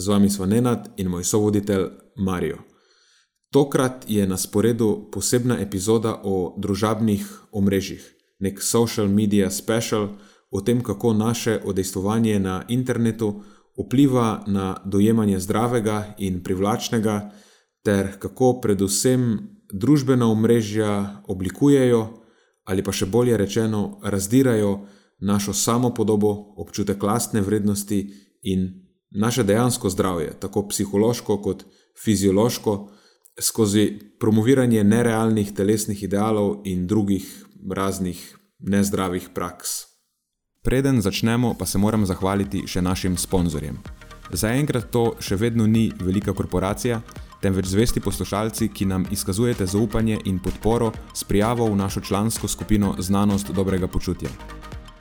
z vami smo Nenad in moj sovoditelj Marijo. Tokrat je na sporedu posebna epizoda o družabnih omrežjih, nek social media special o tem, kako naše odejstvovanje na internetu vpliva na dojemanje zdravega in privlačnega, ter kako predvsem družbena omrežja oblikujejo ali pa še bolje rečeno razdirajo našo samopodobo, občutek lastne vrednosti in naše dejansko zdravje, tako psihološko kot fiziološko, skozi promoviranje nerealnih telesnih idealov in drugih raznih nezdravih praks. Preden začnemo, pa se moram zahvaliti še našim sponzorjem. Zaenkrat to še vedno ni velika korporacija, temveč zvesti poslušalci, ki nam izkazujete zaupanje in podporo s prijavo v našo člansko skupino Znanost dobrega počutja.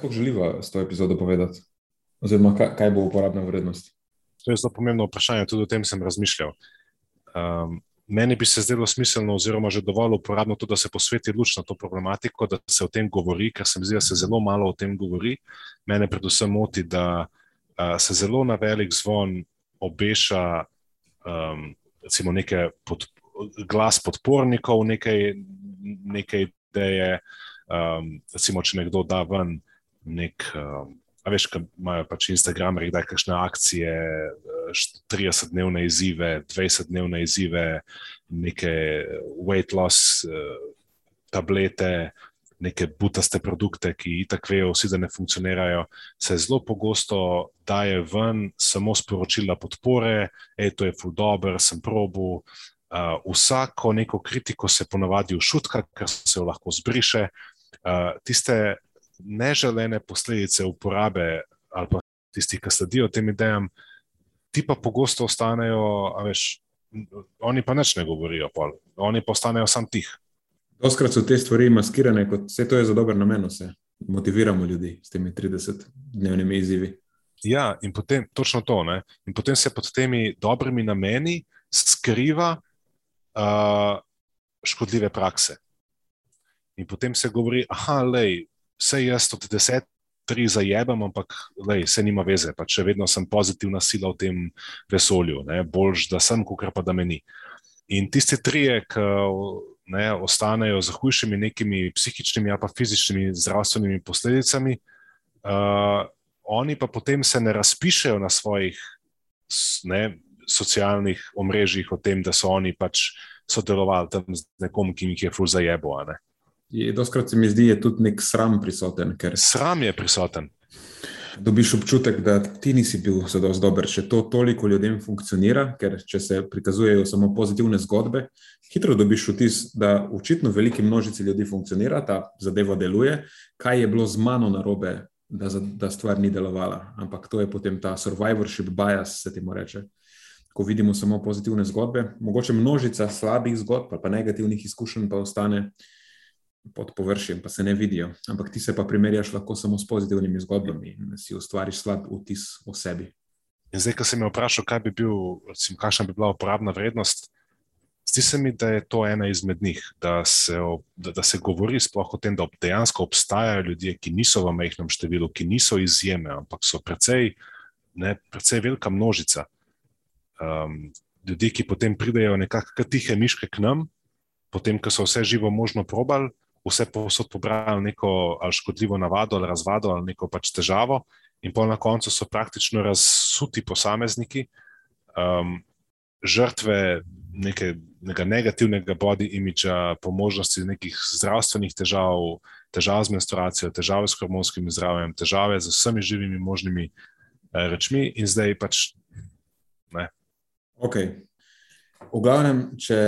Sploh želiva s to epizodo povedati? Oziroma, kaj, kaj bo uporabna vrednost? To je zelo pomembno vprašanje, tudi o tem sem razmišljal. Um, meni bi se zdelo smiselno, oziroma že dovolj uporabno, to, da se posveti luč na to problematiko, da se o tem govori, ker se mi zdi, da se zelo malo o tem govori. Mene predvsem moti, da uh, se zelo na velik zvon obeša um, nekaj pod, glas podpornikov, nekaj, nekaj ideje. Um, recimo, če nekdo da ven nek, uh, veš, kaj imajo pač Instagramerji, da je kakšne akcije, 30-dnevne izzive, 20-dnevne izzive, neke weight loss uh, tablete, neke butaste produkte, ki tako vejo, vsi da ne funkcionirajo, se zelo pogosto daje ven samo sporočila podpore, hej, to je full dobro, sem probu. Uh, vsako neko kritiko se ponavadi ušutka, ker se jo lahko zbriše. Uh, tiste neželene posledice uporabe ali pa tisti, ki sledijo tem idejam, ti pa pogosto ostanejo, a veš, oni pa nič ne govorijo, pol. oni pa ostanejo sam tih. Doskrat so te stvari maskirane, kot vse to je za dober namen, vse motiviramo ljudi s temi 30-dnevnimi izzivi. Ja, in potem točno to. Ne? In potem se pod temi dobrimi nameni skriva uh, škodljive prakse. In potem se govori, da vse jaz od deset, tri zajemam, ampak lej, se nima veze, pa če vedno sem pozitivna sila v tem vesolju, boljš, da sem, kot pa da meni. In tisti trije, ki ne, ostanejo z hujšimi nekimi psihičnimi ali pa fizičnimi zdravstvenimi posledicami, uh, oni pa potem se ne razpišajo na svojih ne, socialnih omrežjih o tem, da so oni pač sodelovali tam z nekom, ki jih je fuz zajebo. Doskrat se mi zdi, je tudi nek sram prisoten. Sram je prisoten. Dobiš občutek, da ti nisi bil zelo dober, če to toliko ljudem funkcionira, ker če se prikazujejo samo pozitivne zgodbe, hitro dobiš vtis, da očitno veliki množici ljudi funkcionira, ta zadeva deluje, kaj je bilo z mano narobe, da, da stvar ni delovala. Ampak to je potem ta survivorship bias, se ti mu reče. Ko vidimo samo pozitivne zgodbe, mogoče množica slabih zgodb, pa negativnih izkušenj, pa ostane pod površjem, pa se ne vidijo. Ampak ti se pa primerjaš lahko samo s pozitivnimi zgodbami in si ustvariš slab vtis o sebi. In zdaj, ko sem me vprašal, kaj bi bil, recimo, kakšna bi bila uporabna vrednost, zdi se mi, da je to ena izmed njih, da se, da, da se govori sploh o tem, da dejansko obstajajo ljudje, ki niso v majhnem številu, ki niso izjeme, ampak so precej, ne, precej velika množica. Um, ljudi, ki potem pridejo nekako tihe miške k nam, potem, ko so vse živo možno probali, vse posod pobrali neko ali škodljivo navado ali razvado ali neko pač težavo, in pa na koncu so praktično razsuti posamezniki, um, žrtve neke, nekega negativnega body imidža, po možnosti nekih zdravstvenih težav, težav z menstruacijo, težave s hormonskim zdravjem, težave z vsemi živimi možnimi eh, rečmi, in zdaj pač ne. Ok. V glavnem, če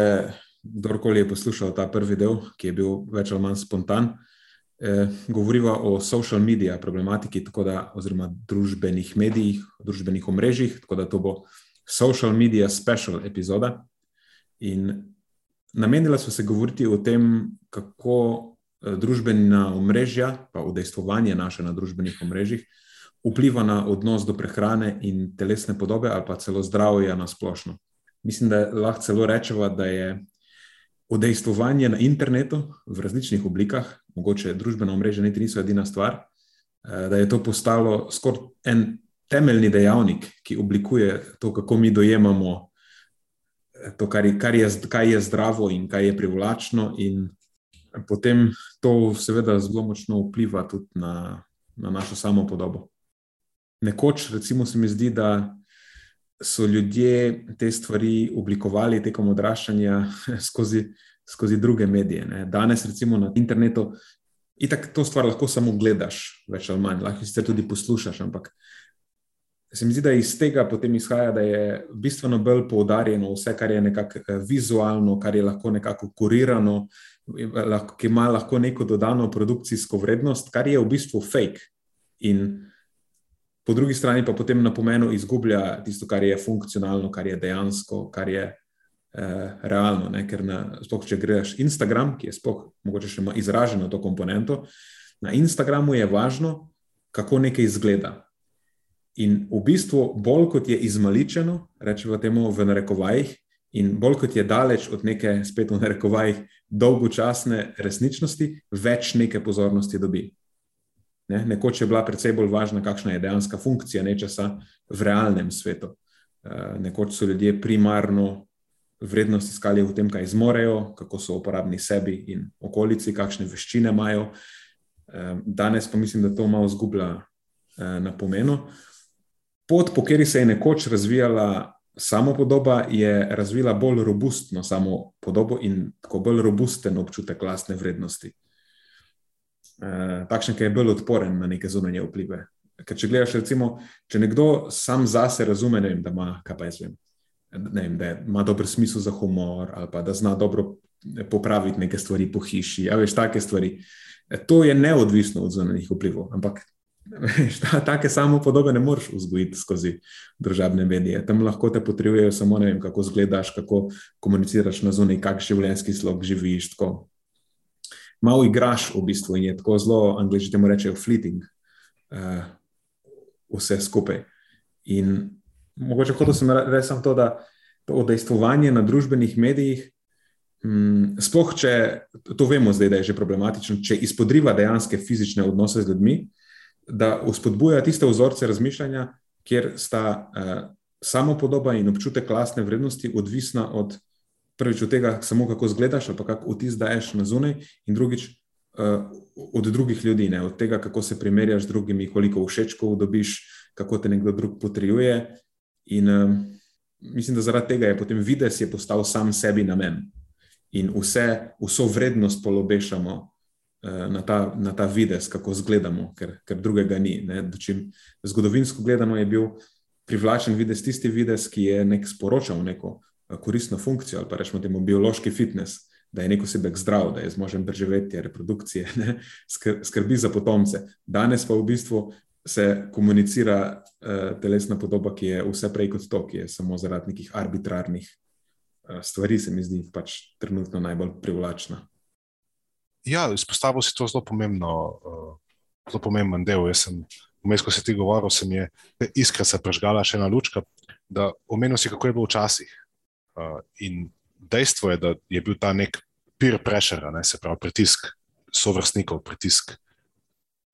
kdorkoli je poslušal ta prvi del, ki je bil več ali manj spontan, eh, govoriva o social media problematiki, da, oziroma družbenih medijih, družbenih omrežjih, tako da to bo social media special epizoda. In namenila smo se govoriti o tem, kako eh, družbena omrežja, pa udejstvovanje naše na družbenih omrežjih, vpliva na odnos do prehrane in telesne podobe, ali pa celo zdravja na splošno. Mislim, da lahko celo rečemo, da je udejstvovanje na internetu v različnih oblikah, mogoče družbena omrežja niti niso edina stvar, eh, da je to postalo skoraj en temeljni dejavnik, ki oblikuje to, kako mi dojemamo eh, to, kar je, kar je, kaj je zdravo in kaj je privlačno, in potem to, seveda, zelo močno vpliva tudi na, na našo samo podobo. Nekoč, recimo, se mi zdi, da so ljudje te stvari oblikovali tekom odraščanja skozi, skozi druge medije. Ne. Danes, recimo na internetu, in tako to stvar lahko samo gledaš, več ali manj, lahko si tudi poslušaš, ampak se mi zdi, da iz tega potem izhaja, da je bistveno bolj poudarjeno vse, kar je nekako eh, vizualno, kar je lahko nekako kurirano, ki ima lahko neko dodano produkcijsko vrednost, kar je v bistvu fake. In po drugi strani pa potem na pomenu izgublja tisto, kar je funkcionalno, kar je dejansko, kar je eh, realno. Ne? Ker, na, spoh, če greš Instagram, ki je spoh, mogoče še izraženo to komponento, na Instagramu je važno, kako nekaj izgleda. In v bistvu, bolj kot je izmaličeno, rečemo temu v narekovajih, in bolj kot je daleč od neke, spet v narekovajih, dolgočasne resničnosti, več neke pozornosti dobi. Ne? Nekoč je bila predvsej bolj važna, kakšna je dejanska funkcija nečesa v realnem svetu. Eh, nekoč so ljudje primarno vrednost iskali v tem, kaj zmorejo, kako so uporabni sebi in okolici, kakšne veščine imajo. Eh, danes pa mislim, da to malo zgublja eh, na pomenu. Pot, po kateri se je nekoč razvijala samo podoba, je razvila bolj robustno samo podobo in tako bolj robusten občutek lastne vrednosti. Eh, takšen, ki je bolj odporen na neke zunanje vplive. Ker če gledaš, recimo, če nekdo sam zase razume, vem, da, ima, vem, vem, da ima dober smisel za humor ali pa da zna dobro popraviti neke stvari po hiši, a veš, take stvari. Eh, to je neodvisno od zunanjih vplivov, ampak veš, ta, take samo podobe ne moreš vzgojiti skozi državne medije. Tam lahko te potrebujejo samo, ne vem, kako izgledaš, kako komuniciraš na zunaj, kakšen življenjski slog živiš. Tako malo igraš v bistvu in je tako zelo, angliži temu rečejo, fleeting, uh, vse skupaj. In mogoče hotel sem reči to, da to odejstvovanje na družbenih medijih, um, sploh če to vemo zdaj, da je že problematično, če izpodriva dejanske fizične odnose z ljudmi, da uspodbuja tiste vzorce razmišljanja, kjer sta uh, samo podoba in občutek lastne vrednosti odvisna od prvič od tega, samo kako izgledaš, ali pa kako vtis daješ na zunaj, in drugič uh, od drugih ljudi, ne? od tega, kako se primerjaš z drugimi, koliko všečkov dobiš, kako te nekdo drug potrjuje. In uh, mislim, da zaradi tega je potem vides je postal sam sebi namen in vse, vso vrednost polobešamo uh, na, ta, na ta vides, kako izgledamo, ker, ker drugega ni. Dočim, zgodovinsko gledano je bil privlačen vides tisti vides, ki je nek sporočal neko koristno funkcijo, ali pa rečemo temu biološki fitness, da je nek osebek zdrav, da je zmožen preživeti reprodukcije, ne, skrbi za potomce. Danes pa v bistvu se komunicira uh, telesna podoba, ki je vse prej kot to, ki je samo zaradi nekih arbitrarnih uh, stvari, se mi zdi pač trenutno najbolj privlačna. Ja, izpostavil si to zelo pomembno, uh, zelo pomemben del. Jaz sem, vmes, ko si ti govoril, se mi je iskra se prežgala še ena lučka, da omenil si, kako je bilo včasih. Uh, in dejstvo je, da je bil ta nek peer pressure, ne, se pravi pritisk sovrstnikov, pritisk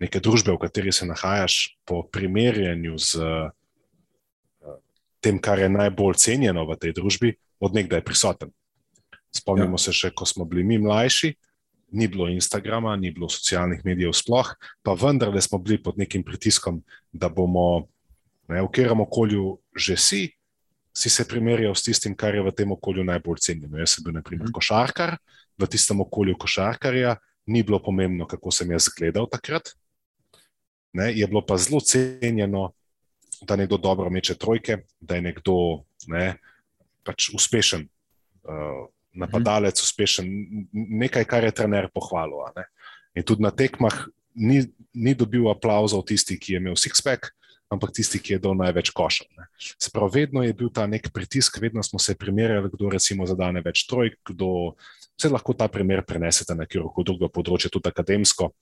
neke družbe, v kateri se nahajaš, po primerjanju z uh, tem, kar je najbolj cenjeno v tej družbi, od nekdaj prisoten. Spomnimo ja. se še, ko smo bili mi mlajši, ni bilo Instagrama, ni bilo socialnih medijev sploh, pa vendarle smo bili pod nekim pritiskom, da bomo ne, v katerem okolju že si, si se primerjal s tistim, kar je v tem okolju najbolj cenjeno. Jaz sem bil, na primer, košarkar, v tistem okolju košarkarja ni bilo pomembno, kako sem jaz gledal takrat. Ne, je bilo pa zelo cenjeno, da nekdo dobro meče trojke, da je nekdo ne, pač uspešen. Uh, napadalec, uspešen, nekaj, kar je trener pohvalil. In tudi na tekmah ni, ni dobil aplauzov tisti, ki je imel six-pack, ampak tisti, ki je dal največ košov. Sprav, vedno je bil ta nek pritisk, vedno smo se primerjali, kdo recimo zadane več trojk, kdo se lahko ta primer prenesete na kjerkoli drugo področje, tudi akademsko.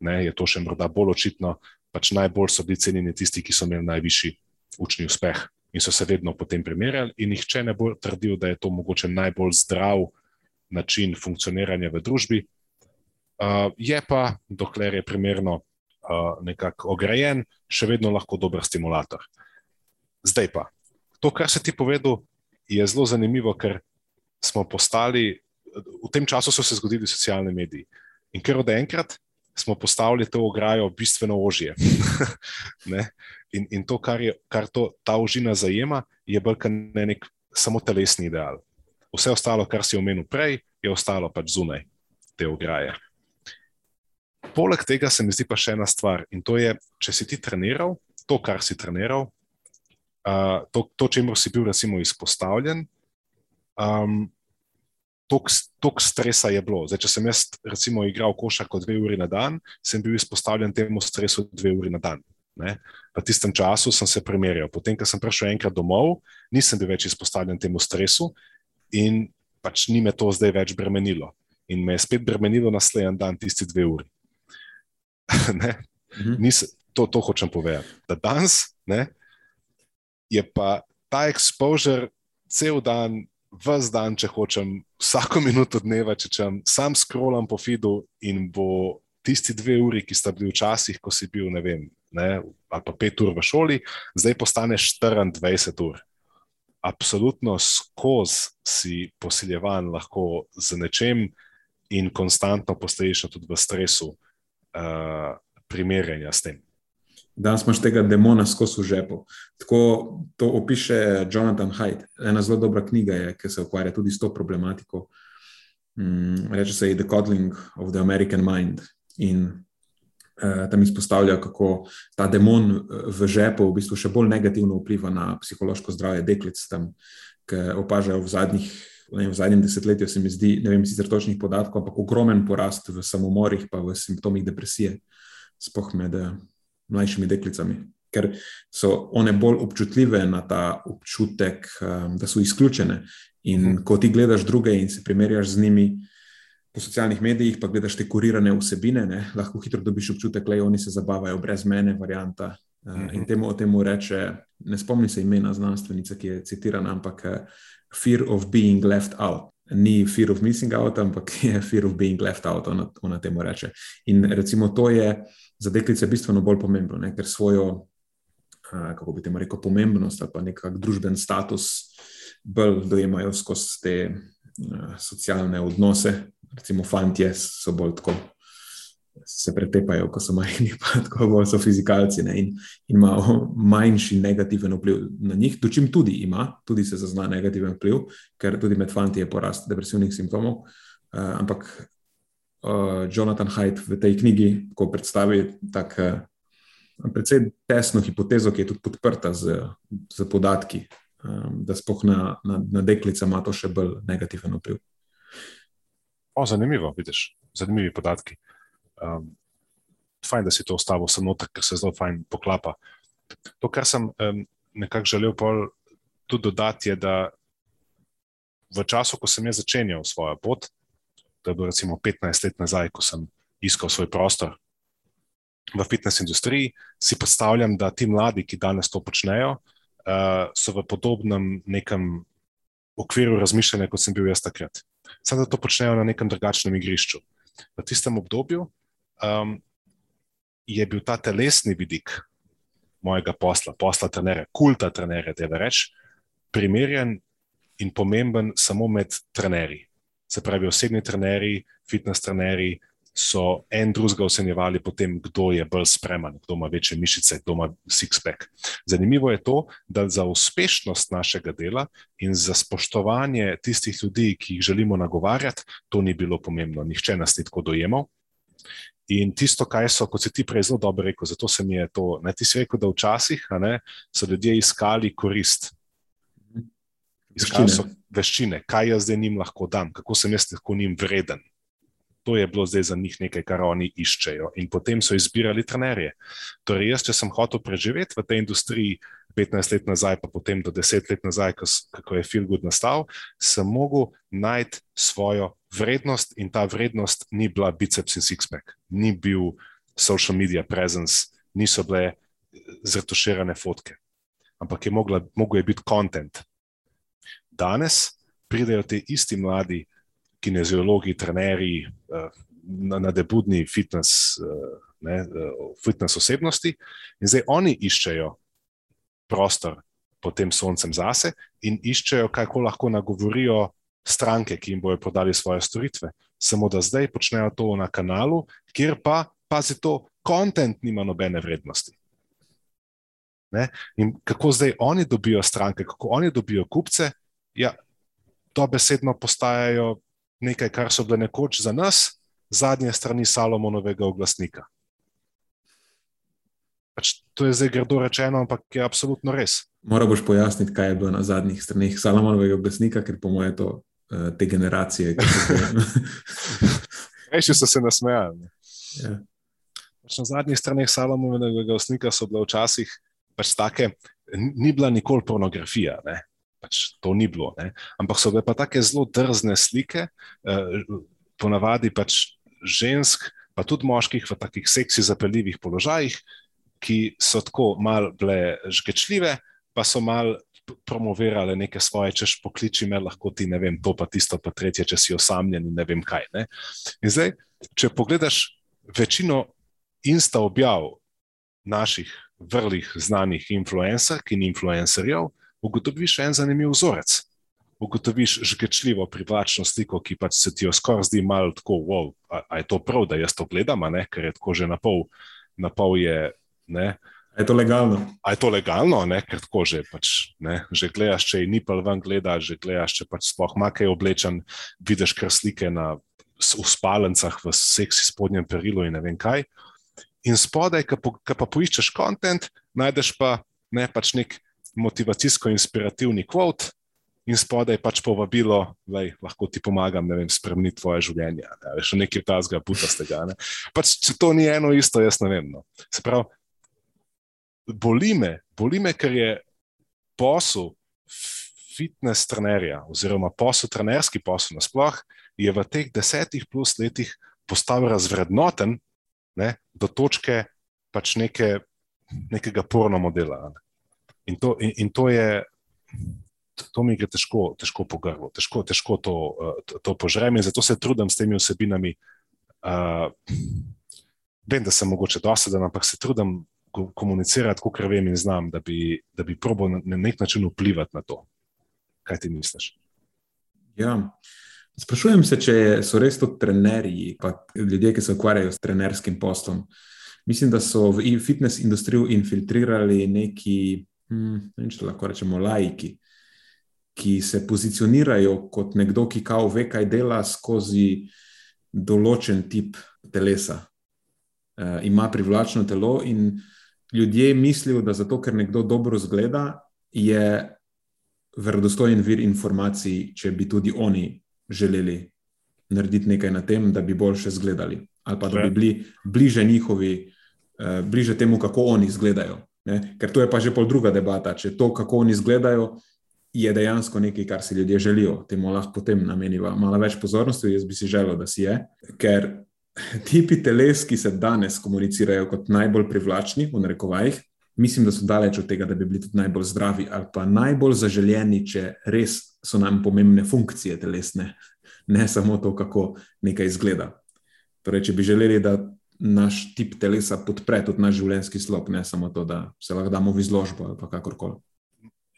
Ne, je to še morda bolj očitno. Pač najbolj so bili cenjeni tisti, ki so imeli najvišji učni uspeh in so se vedno potem primerjali, in nihče ne bo trdil, da je to mogoče najbolj zdrav način funkcioniranja v družbi. Uh, je pa, dokler je primerno uh, nekako ograjen, še vedno lahko dober stimulator. Zdaj pa, to, kar se ti povedal, je zelo zanimivo, ker smo postali, v tem času so se zgodili socialni mediji. In ker od enkrat smo postavili to ograjo bistveno ožje. in, in to, kar, je, kar to, ta užina zajema, je bolj kot ne nek samo telesni ideal. Vse ostalo, kar si omenil prej, je ostalo pač zunaj te ograje. Poleg tega se mi zdi pa še ena stvar in to je, če si ti treniral, to, kar si treniral, uh, to, to čemu si bil recimo izpostavljen, um, toliko stresa je bilo. Zdaj, če sem jaz, recimo, igral košarko dve uri na dan, sem bil izpostavljen temu stresu dve uri na dan. Ne? V tistem času sem se primerjal. Potem, ko sem prišel enkrat domov, nisem bil več izpostavljen temu stresu in pač ni me to zdaj več bremenilo. In me je spet bremenilo naslednji dan, tisti dve uri. mhm. Nis, to, to hočem povedati. Da danes ne, je pa ta exposure cel dan vse dan, če hočem, vsako minuto dneva, če čem, sam scrollam po feedu in bo tisti dve uri, ki sta bili včasih, ko si bil, ne vem, ne, ali pa pet ur v šoli, zdaj postane 24 ur. Absolutno skozi si posiljevan lahko z nečem in konstantno postajiš tudi v stresu uh, primerjanja s tem. Danes imaš tega demona skozi žepo. Tako to opiše Jonathan Haidt. Ena zelo dobra knjiga je, ki se ukvarja tudi s to problematiko. Mm, reče se The Coddling of the American Mind. In uh, tam izpostavlja, kako ta demon eh, v žepu v bistvu še bolj negativno vpliva na psihološko zdravje deklic, tam, ki opažajo v zadnjih. V zadnjem desetletju se mi zdi, ne vem, sicer točnih podatkov, ampak ogromen porast v samomorih, pa v simptomih depresije, spoh med mlajšimi deklicami, ker so one bolj občutljive na ta občutek, um, da so izključene. In mhm. ko ti gledaš druge in se primerjaš z njimi po socialnih medijih, pa gledaš te kurirane vsebine, ne, lahko hitro dobiš občutek, da oni se zabavajo brez mene, varianta. Uh, in temu, temu reče, ne spomnim se imena znanstvenice, ki je citirana, ampak uh, fear of being left out. Ni fear of missing out, ampak je fear of being left out, ona, ona temu reče. In recimo to je za deklice bistveno bolj pomembno, ne? ker svojo, kako bi temu rekel, pomembnost ali pa nekakšen družben status bolj dojemajo skozi te socialne odnose. Recimo, fantje so bolj tako. Se pretepajo, ko so majhni, pa tako bolj so fizikalci ne? in, in ima manjši negativen vpliv na njih, dočim tudi ima, tudi se zazna negativen vpliv, ker tudi med fanti je porast depresivnih simptomov. Uh, ampak uh, Jonathan Haidt v tej knjigi, ko predstavi tako uh, precej tesno hipotezo, ki je tudi podprta z, z podatki, um, da spoh na, na, na deklice ima to še bolj negativen vpliv. O, zanimivo, vidiš, zanimivi podatki. Um, fajn, da si to ostavil samo tako, ker se zelo fajn poklapa. To, kar sem um, nekako želel tudi dodati, je, da v času, ko sem jaz začenjal svojo pot, to je bilo recimo 15 let nazaj, ko sem iskal svoj prostor v fitness industriji, si predstavljam, da ti mladi, ki danes to počnejo, uh, so v podobnem nekem okviru razmišljanja, kot sem bil jaz takrat. Da to počnejo na nekem drugačnem igrišču. V tistem obdobju um, je bil ta telesni vidik mojega posla, posla trenera, kulta trenera, da je reč, primerjen in pomemben samo med trenerji Se pravi, osebni trenerji, fitness trenerji so en drugega ocenjevali po tem, kdo je bolj spreman, kdo ima večje mišice, kdo ima six-pack. Zanimivo je to, da za uspešnost našega dela in za spoštovanje tistih ljudi, ki jih želimo nagovarjati, to ni bilo pomembno. Nihče nas ni tako dojemal. In tisto, kaj so, kot si ti prej zelo dobro rekel, zato se mi je to, ne, ti si rekel, da včasih ne, so ljudje iskali korist. Iskali so veščine, kaj jaz zdaj njim lahko dam, kako sem jaz lahko njim vreden to je bilo zdaj za njih nekaj, kar oni iščejo. In potem so izbirali trenerje. Torej, jaz, če sem hotel preživeti v tej industriji 15 let nazaj, pa potem do 10 let nazaj, kako je Filgud nastal, sem mogel najti svojo vrednost in ta vrednost ni bila biceps in sixpack, ni bil social media presence, niso bile eh, zretoširane fotke, ampak je mogla, mogel je biti kontent. Danes pridejo ti isti mladi kineziologi, trenerji, eh, nadebudni fitness, eh, ne, eh, fitness osebnosti, in zdaj oni iščejo prostor pod tem soncem zase in iščejo, kako lahko nagovorijo stranke, ki jim bojo podali svoje storitve. Samo da zdaj počnejo to na kanalu, kjer pa, pazi to, kontent nima nobene vrednosti. Ne? In kako zdaj oni dobijo stranke, kako oni dobijo kupce, ja, to besedno postajajo nekaj, kar so bile nekoč za nas, zadnje strani Salomonovega oglasnika. Pač to je zdaj grdo rečeno, ampak je absolutno res. Mora boš pojasniti, kaj je bilo na zadnjih stranih Salomonovega oglasnika, ker po mojem to uh, te generacije. Reči so se nasmejali. Ja. Pač na zadnjih stranih Salomonovega oglasnika so bile včasih pač take, ni bila nikoli pornografija. Ne? Pač to ni bilo. Ne? Ampak so bile pa tako zelo drzne slike, eh, ponavadi pač žensk, pa tudi moških v takih seksi zapeljivih položajih, ki so tako mal bile žgečljive, pa so mal. Promovirale neke svoje, češ pokliči me, lahko ti ne vem, to pa tisto, pa tretje, če si osamljen in ne vem kaj. Ne? In zdaj, če pogledaš večino insta objav naših vrlih znanih influencerk in influencerjev, ugotoviš en zanimiv vzorec. Ugotoviš žgečljivo privlačno sliko, ki pač se ti jo skoraj zdi malo tako, wow, a, a je to prav, da jaz to gledam, ne? ker je tako že na pol, na pol je. Ne? Je to legalno? A je to legalno, ne? ker tako že, pač, ne? že gledaš, če je nipel ven gleda, že gledaš, če pač sploh ima kaj oblečen, vidiš kar slike na spalencah v seksi spodnjem perilu in ne vem kaj. In spodaj, ki pa poiščeš kontent, najdeš pa ne pač nek motivacijsko-inspirativni kvot, in spodaj pač povabilo, da lahko ti pomagam, ne vem, spremeniti tvoje življenje. Ne, še nekaj tazga, putastega. Ne. Pač, če to ni eno isto, jaz ne vem. No. Se pravi, boli me, boli me, ker je posel fitness trenerja, oziroma posel, trenerski posel nasploh, je v teh desetih plus letih postal razvrednoten ne, do točke pač neke, nekega porno modela. Ne. In to, in, in to je. To mi gre težko, težko po grlu, težko, težko to, to, to požrem in zato se trudim s temi osebinami. Uh, vem, da sem mogoče doseden, ampak se trudim komunicirati, kot vem in znam, da bi, da bi probo na nek način vplivati na to. Kaj ti misliš? Ja. Sprašujem se, če so res to trenerji, pa ljudje, ki se ukvarjajo s trenerskim poslom. Mislim, da so v fitness industrijo infiltrirali neki hmm, če lahko rečemo, laiki, ki se pozicionirajo kot nekdo, ki kao ve, kaj dela skozi določen tip telesa. E, ima privlačno telo in ljudje mislijo, da zato, ker nekdo dobro zgleda, je verodostojen vir informacij, če bi tudi oni želeli narediti nekaj na tem, da bi boljše izgledali, ali pa da bi bili bliže njihovi, uh, bliže temu, kako oni izgledajo. Ne? Ker to je pa že pol druga debata. Če to, kako oni izgledajo, je dejansko nekaj, kar si ljudje želijo, temu lahko potem nameniva malo več pozornosti. Jaz bi si želel, da si je. Ker tipi teles, ki se danes komunicirajo kot najbolj privlačni, v narekovajih, mislim, da so daleč od tega, da bi bili tudi najbolj zdravi ali pa najbolj zaželjeni, če res so nam pomembne funkcije telesne, ne samo to, kako nekaj izgleda. Torej, če bi želeli, da naš tip telesa podpre tudi naš življenjski slog, ne samo to, da se lahko damo v izložbo ali kakorkoli.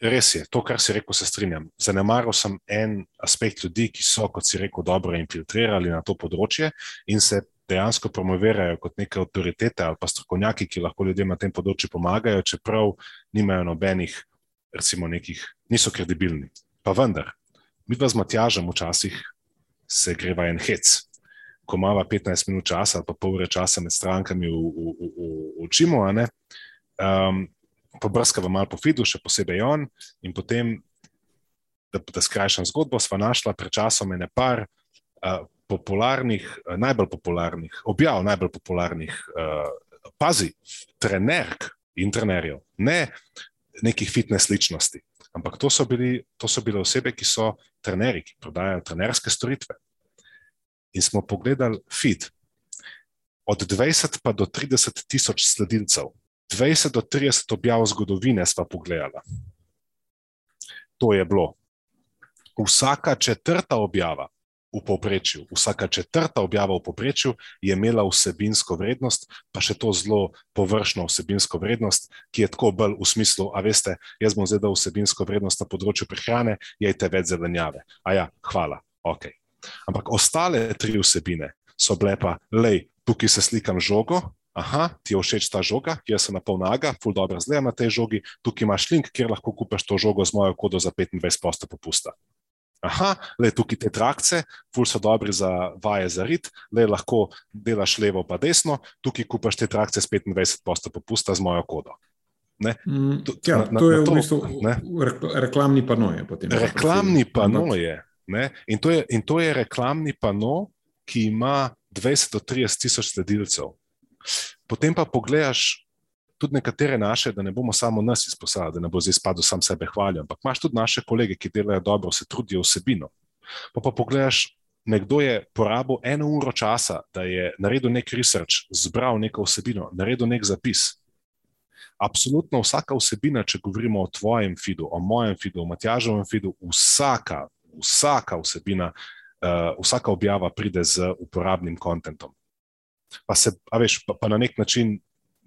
res je, to, kar si rekel, se strinjam. Zanemaril sem en aspekt ljudi, ki so, kot si rekel, dobro infiltrirali na to področje in se dejansko promovirajo kot neke avtoritete ali pa strokovnjaki, ki lahko ljudem na tem področju pomagajo, čeprav nimajo nobenih, recimo, nekih, niso kredibilni. Pa vendar, mi pa z Matjažem včasih se greva en hec. Ko imamo 15 minut časa ali pa pol ure časa med strankami v, v, v, v, v Čimu, um, pobrskava malo po Fidu, še posebej on, in potem, da, da skrajšam zgodbo, sva našla pred časom ene par uh, popularnih, uh, najbolj popularnih, objav najbolj popularnih, uh, pazi, trenerk in trenerjev, ne nekih fitness ličnosti. Ampak to so, bili, to so bile osebe, ki so trenerji, ki prodajajo trenerske storitve. In smo pogledali feed. Od 20 pa do 30 tisoč sledilcev, 20 do 30 objav zgodovine smo pogledali. To je bilo. Vsaka četrta objava v povprečju, vsaka četrta objava v povprečju je imela vsebinsko vrednost, pa še to zelo površno vsebinsko vrednost, ki je tako bolj v smislu, a veste, jaz bom zdaj dal vsebinsko vrednost na področju prehrane, jejte več zelenjave. A ja, hvala, ok. Ampak ostale tri vsebine so bile pa, lej, tukaj se slikam žogo. Aha, ti je všeč ta žoga, jaz sem na pol naga, ful dobro zgleda na tej žogi, tukaj imaš link, kjer lahko kupiš to žogo z mojo kodo za 25% popusta. Aha, le tukaj te trakce, ful so dobri za vaje za rit, le lahko delaš levo pa desno, tukaj kupaš te trakce s 25% popusta z mojo kodo. Mm, ja, na, na, to je to, v bistvu ne? reklamni panoje. Reklamni panoje. In, in to je reklamni pano, ki ima 20 do 30 tisoč sledilcev. Potem pa pogledaš tudi nekatere naše, da ne bomo samo nas izpostavili, da ne bo zdaj spadal sam sebe hvalijo, ampak imaš tudi naše kolege, ki delajo dobro, se trudijo vsebino. Pa pa pogledaš, nekdo je porabil eno uro časa, da je naredil nek research, zbral neko vsebino, naredil nek zapis. Absolutno vsaka vsebina, če govorimo o tvojem feedu, o mojem feedu, o Matjažovem feedu, vsaka, vsaka vsebina, uh, vsaka objava pride z uporabnim kontentom. Pa se, veš, pa, pa na nek način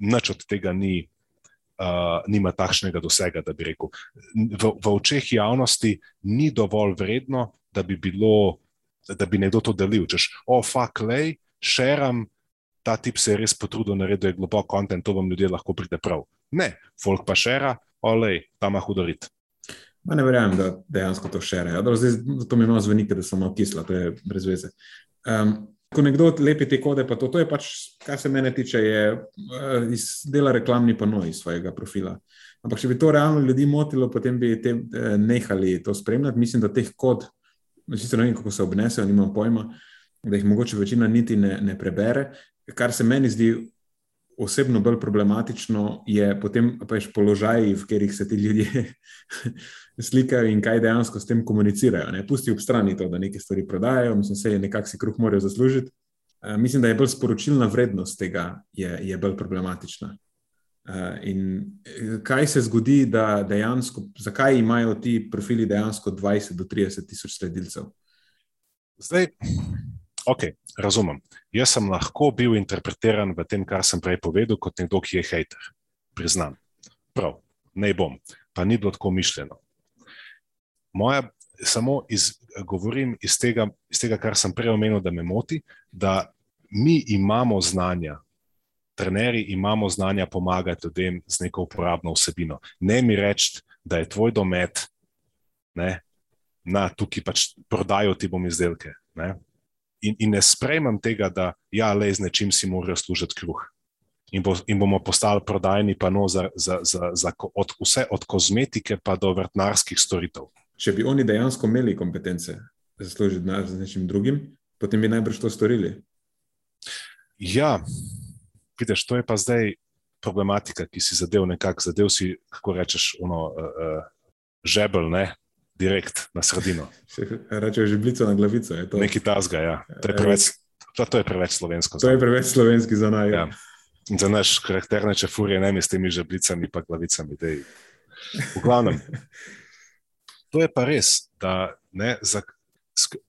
nič od tega ni, uh, nima takšnega dosega, da bi rekel. V, v očeh javnosti ni dovolj vredno, da bi, bilo, da bi nekdo to delil. Češ, o, oh, fuck, lej, šeram, ta tip se je res potrudil, naredil je globok kontent, to vam ljudje lahko pride prav. Ne, folk pa šera, olej, tam je hudorit. Ma ne verjamem, da dejansko to šerejo. To mi imamo zvenike, da so malo kisla, to je brez veze. Um, ko nekdo lepi te kode, pa to, to je pač, kar se mene tiče, je uh, iz dela reklamni panoj iz svojega profila. Ampak, če bi to realno ljudi motilo, potem bi te uh, nehali to spremljati. Mislim, da teh kod, sicer ne vem, kako se obnesejo, nimam pojma, da jih mogoče večina niti ne, ne prebere. Kar se meni zdi osebno bolj problematično, je potem pač položaj, v katerih se ti ljudje slikajo in kaj dejansko s tem komunicirajo. Ne? Pusti ob strani to, da nekaj stvari prodajajo, mislim, se je nekako si kruh morajo zaslužiti. Uh, mislim, da je bolj sporočilna vrednost tega, je, je bolj problematična. Uh, in kaj se zgodi, da dejansko, zakaj imajo ti profili dejansko 20 do 30 tisoč sledilcev? Zdaj, ok, razumem. Jaz sem lahko bil interpretiran v tem, kar sem prej povedal, kot nekdo, ki je hater. Priznam. Prav, ne bom, pa ni bilo tako mišljeno. Moja, samo iz, govorim iz tega, iz tega, kar sem prej omenil, da me moti, da mi imamo znanja, trenerji imamo znanja pomagati ljudem z neko uporabno vsebino. Ne mi reči, da je tvoj domet, ne, na tukaj pač prodajo ti bom izdelke. Ne. In, in ne sprejmem tega, da ja, le z nečim si morajo služiti kruh. In, bo, in bomo postali prodajni pano za, za, za, za od, vse od kozmetike pa do vrtnarskih storitev če bi oni dejansko imeli kompetence za služiti denar z nečim drugim, potem bi najbrž to storili. Ja, vidiš, to je pa zdaj problematika, ki si zadev nekako, zadev si, kako rečeš, ono, uh, uh, žebel, ne, direkt na sredino. Rečeš žeblico na glavico. Neki tasga, ja. To je preveč, to, to je preveč slovensko. To je preveč slovenski za naj. Ja. Za naš karakterne čefurje, ne mi s temi žeblicami pa glavicami. Dej. V glavnem. to je pa res, da ne, za,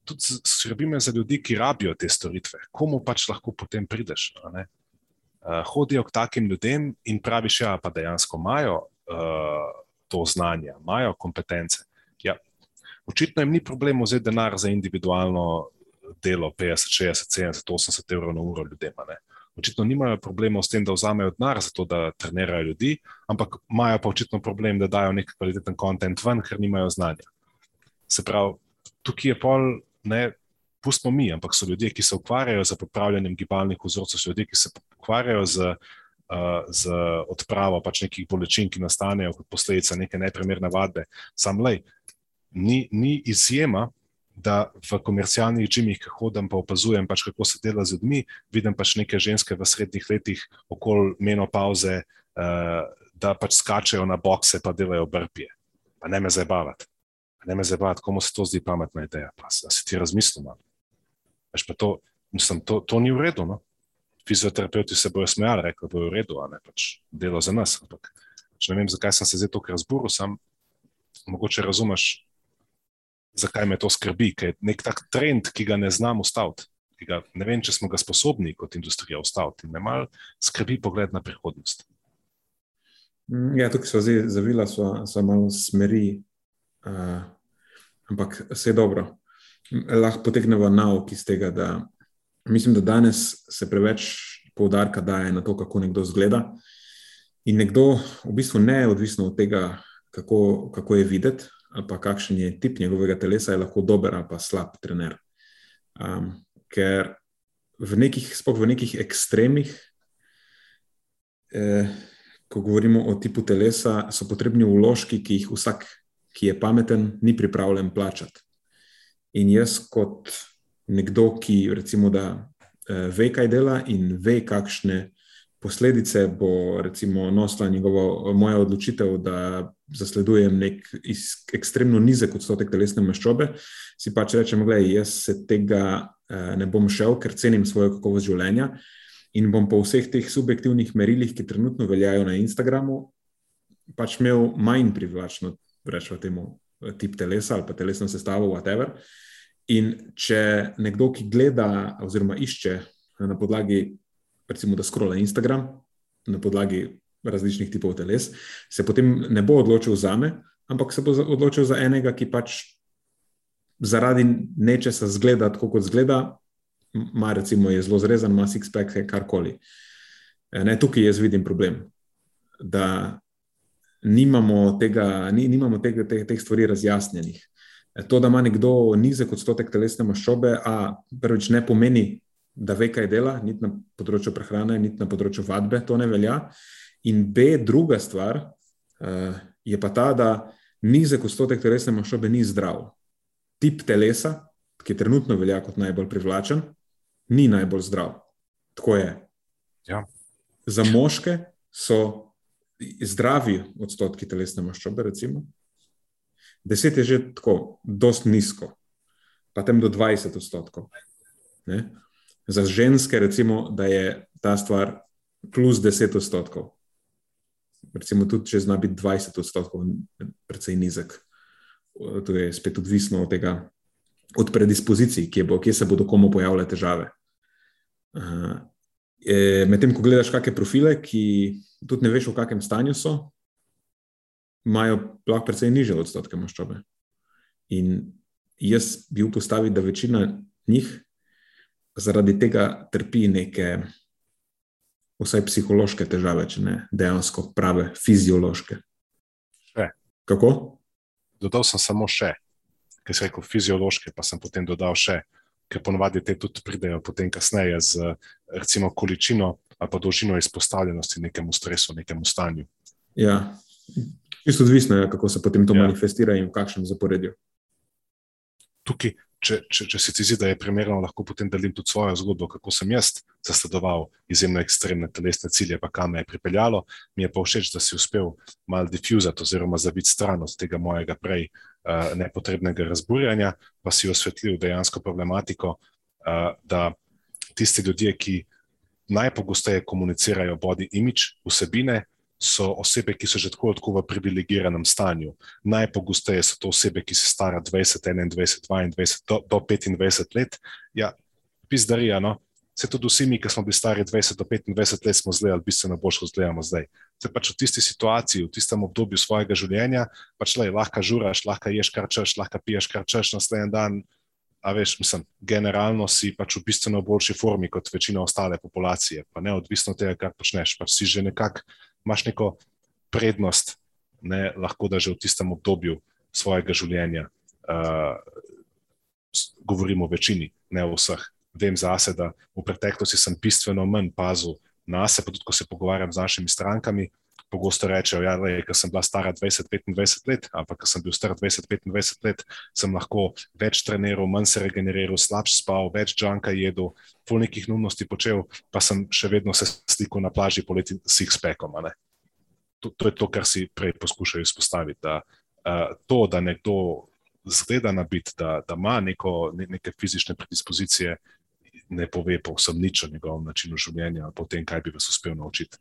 tudi skrbime za ljudi, ki rabijo te storitve, komu pač lahko potem prideš. Uh, hodijo k takim ljudem in praviš, ja, pa dejansko imajo uh, to znanje, imajo kompetence. Ja. Očitno jim ni problem vzeti denar za individualno delo 50, 60, 70, 80 evrov na uro ljudem. Očitno nimajo problema s tem, da vzamejo denar za to, da trenirajo ljudi, ampak imajo pa očitno problem, da dajo nek kvaliteten kontent ven, ker nimajo znanja. Se pravi, tukaj je pol, ne, pustimo mi, ampak so ljudje, ki se ukvarjajo z popravljanjem gibalnih vzorcev, so ljudje, ki se ukvarjajo z, uh, z odpravo pač nekih bolečin, ki nastanejo kot posledica neke neprimerne vadbe. Sam le, ni, ni izjema. Da v komercialnih džimih, ki hodim, pa opazujem, pač, kako se dela z ljudmi, vidim pač neke ženske v srednjih letih, okoli menopauze, uh, da pač skačejo na bokse, pa delajo brpije. Pa ne me zabavati. Ne me zabavati, komu se to zdi pametna ideja. Pa si ti razmislil. To, mislim, to, to ni v redu. No? Fizioterapeuti se bojo smejali, rekli bojo v redu, a ne pač delo za nas. Ampak, ne vem, zakaj sem se zdaj tako razburil, sam mogoče razumeš, zakaj me to skrbi, ker je nek tak trend, ki ga ne znam ustaviti. Ne vem, če smo ga sposobni kot industrija ustaviti. Me mal skrbi pogled na prihodnost. Mm, ja, tukaj so zdaj zavila, so, so malo smeri, uh, ampak vse je dobro lahko potegnemo nauk iz tega, da mislim, da danes se preveč poudarka daje na to, kako nekdo zgleda. In nekdo, v bistvu, ne odvisno od tega, kako, kako je videti, ali pa kakšen je tip njegovega telesa, je lahko dober ali pa slab trener. Um, ker v nekih, sploh v nekih ekstremih, eh, ko govorimo o tipu telesa, so potrebni vložki, ki jih vsak, ki je pameten, ni pripravljen plačati. In jaz, kot nekdo, ki recimo, da, uh, ve, kaj dela in ve, kakšne posledice bo recimo, nosila njegova, moja odločitev, da zasledujem nek ekstremno nizek odstotek telesne maščobe, si pač rečem, da jaz se tega uh, ne bom šel, ker cenim svojo kakovost življenja. In bom po vseh teh subjektivnih merilih, ki trenutno veljajo na Instagramu, pač imel manj privlačno, rečemo temu, tip telesa ali pa telesno sestavo, whatever. In če nekdo, ki gleda oziroma išče na podlagi, recimo, da skrola Instagram, na podlagi različnih tipov teles, se potem ne bo odločil za me, ampak se bo odločil za enega, ki pač zaradi nečesa zgleda tako, kot zgleda, ima recimo je zelo zrezan, ima six-pack, karkoli. Ne, tukaj jaz vidim problem. Da nimamo tega, ni, nimamo tega, teh, teh stvari razjasnjenih. To, da ima nekdo nizek odstotek telesne maščobe, a prvič ne pomeni, da ve, kaj dela, niti na področju prehrane, niti na področju vadbe, to ne velja. In B, druga stvar uh, je pa ta, da nizek odstotek telesne maščobe ni zdrav. Tip telesa, ki trenutno velja kot najbolj privlačen, ni najbolj zdrav. Tako je. Ja. Za moške so zdravi odstotki telesne maščobe, recimo. Deset je že tako, dost nizko, pa tem do 20 odstotkov. Ne? Za ženske, recimo, da je ta stvar plus 10 odstotkov. Recimo, tudi če zna biti 20 odstotkov, precej nizek. To je spet odvisno od tega, od predispozicij, kje, bo, kje se bodo komu pojavljale težave. Uh, Medtem, ko gledaš kakšne profile, ki tudi ne veš, v kakšnem stanju so, imajo lahko precej niže odstotke maščobe. In jaz bi upostavil, da večina njih zaradi tega trpi neke, vsaj psihološke težave, če ne dejansko prave fiziološke. Še. Kako? Dodal sem samo še, ker sem rekel fiziološke, pa sem potem dodal še, ker ponovadi te tudi pridejo potem kasneje z recimo količino ali pa dolžino izpostavljenosti nekemu stresu, nekemu stanju. Ja, Čisto odvisno je, kako se potem to ja. manifestira in v kakšnem zaporedju. Tukaj, če, če, če se ti zdi, da je primerno, lahko potem delim tudi svojo zgodbo, kako sem jaz zasledoval izjemno ekstremne telesne cilje, pa kam me je pripeljalo. Mi je pa všeč, da si uspel malo difuzati oziroma zaviti stran od tega mojega prej uh, nepotrebnega razburjanja, pa si osvetlil dejansko problematiko, uh, da tisti ljudje, ki najpogosteje komunicirajo body image, vsebine, so osebe, ki so že tako, tako v privilegiranem stanju. Najpogosteje so to osebe, ki so stare 20, 21, 22 do, do 25 let. Ja, pizdarija, no. se tudi vsi mi, ki smo bili stari 20 do 25 let, smo zdaj ali bistveno bolj izgledamo zdaj. Se pač v tisti situaciji, v tistem obdobju svojega življenja, pač le, lahko žuraš, lahko ješ kar češ, lahko piješ kar češ naslednji dan. A veš, mislim, generalno si pač v bistveno boljši formi kot večina ostale populacije, pa neodvisno od tega, kar počneš. Pač si že nekako imaš neko prednost, ne, lahko da že v tistem obdobju svojega življenja. Uh, govorimo o večini, ne o vseh vem zase, da v preteklosti sem bistveno manj pazil na sebe, tudi ko se pogovarjam z našimi strankami. Pogosto rečejo, da ja, sem bila stara 20-25 let, ampak ko sem bil star 20-25 let, sem lahko več treniral, manj se regeneriral, slabš spal, več džanka jedel, pol nekih nujnosti počel, pa sem še vedno se slikal na plaži poleti s X-Packom. To, to je to, kar si prej poskušajo izpostaviti. Da, uh, to, da nekdo zgleda na bit, da, da ima neko, ne, neke fizične predispozicije, ne pove povsem nič o njegovem načinu življenja, o tem, kaj bi vas uspel naučiti.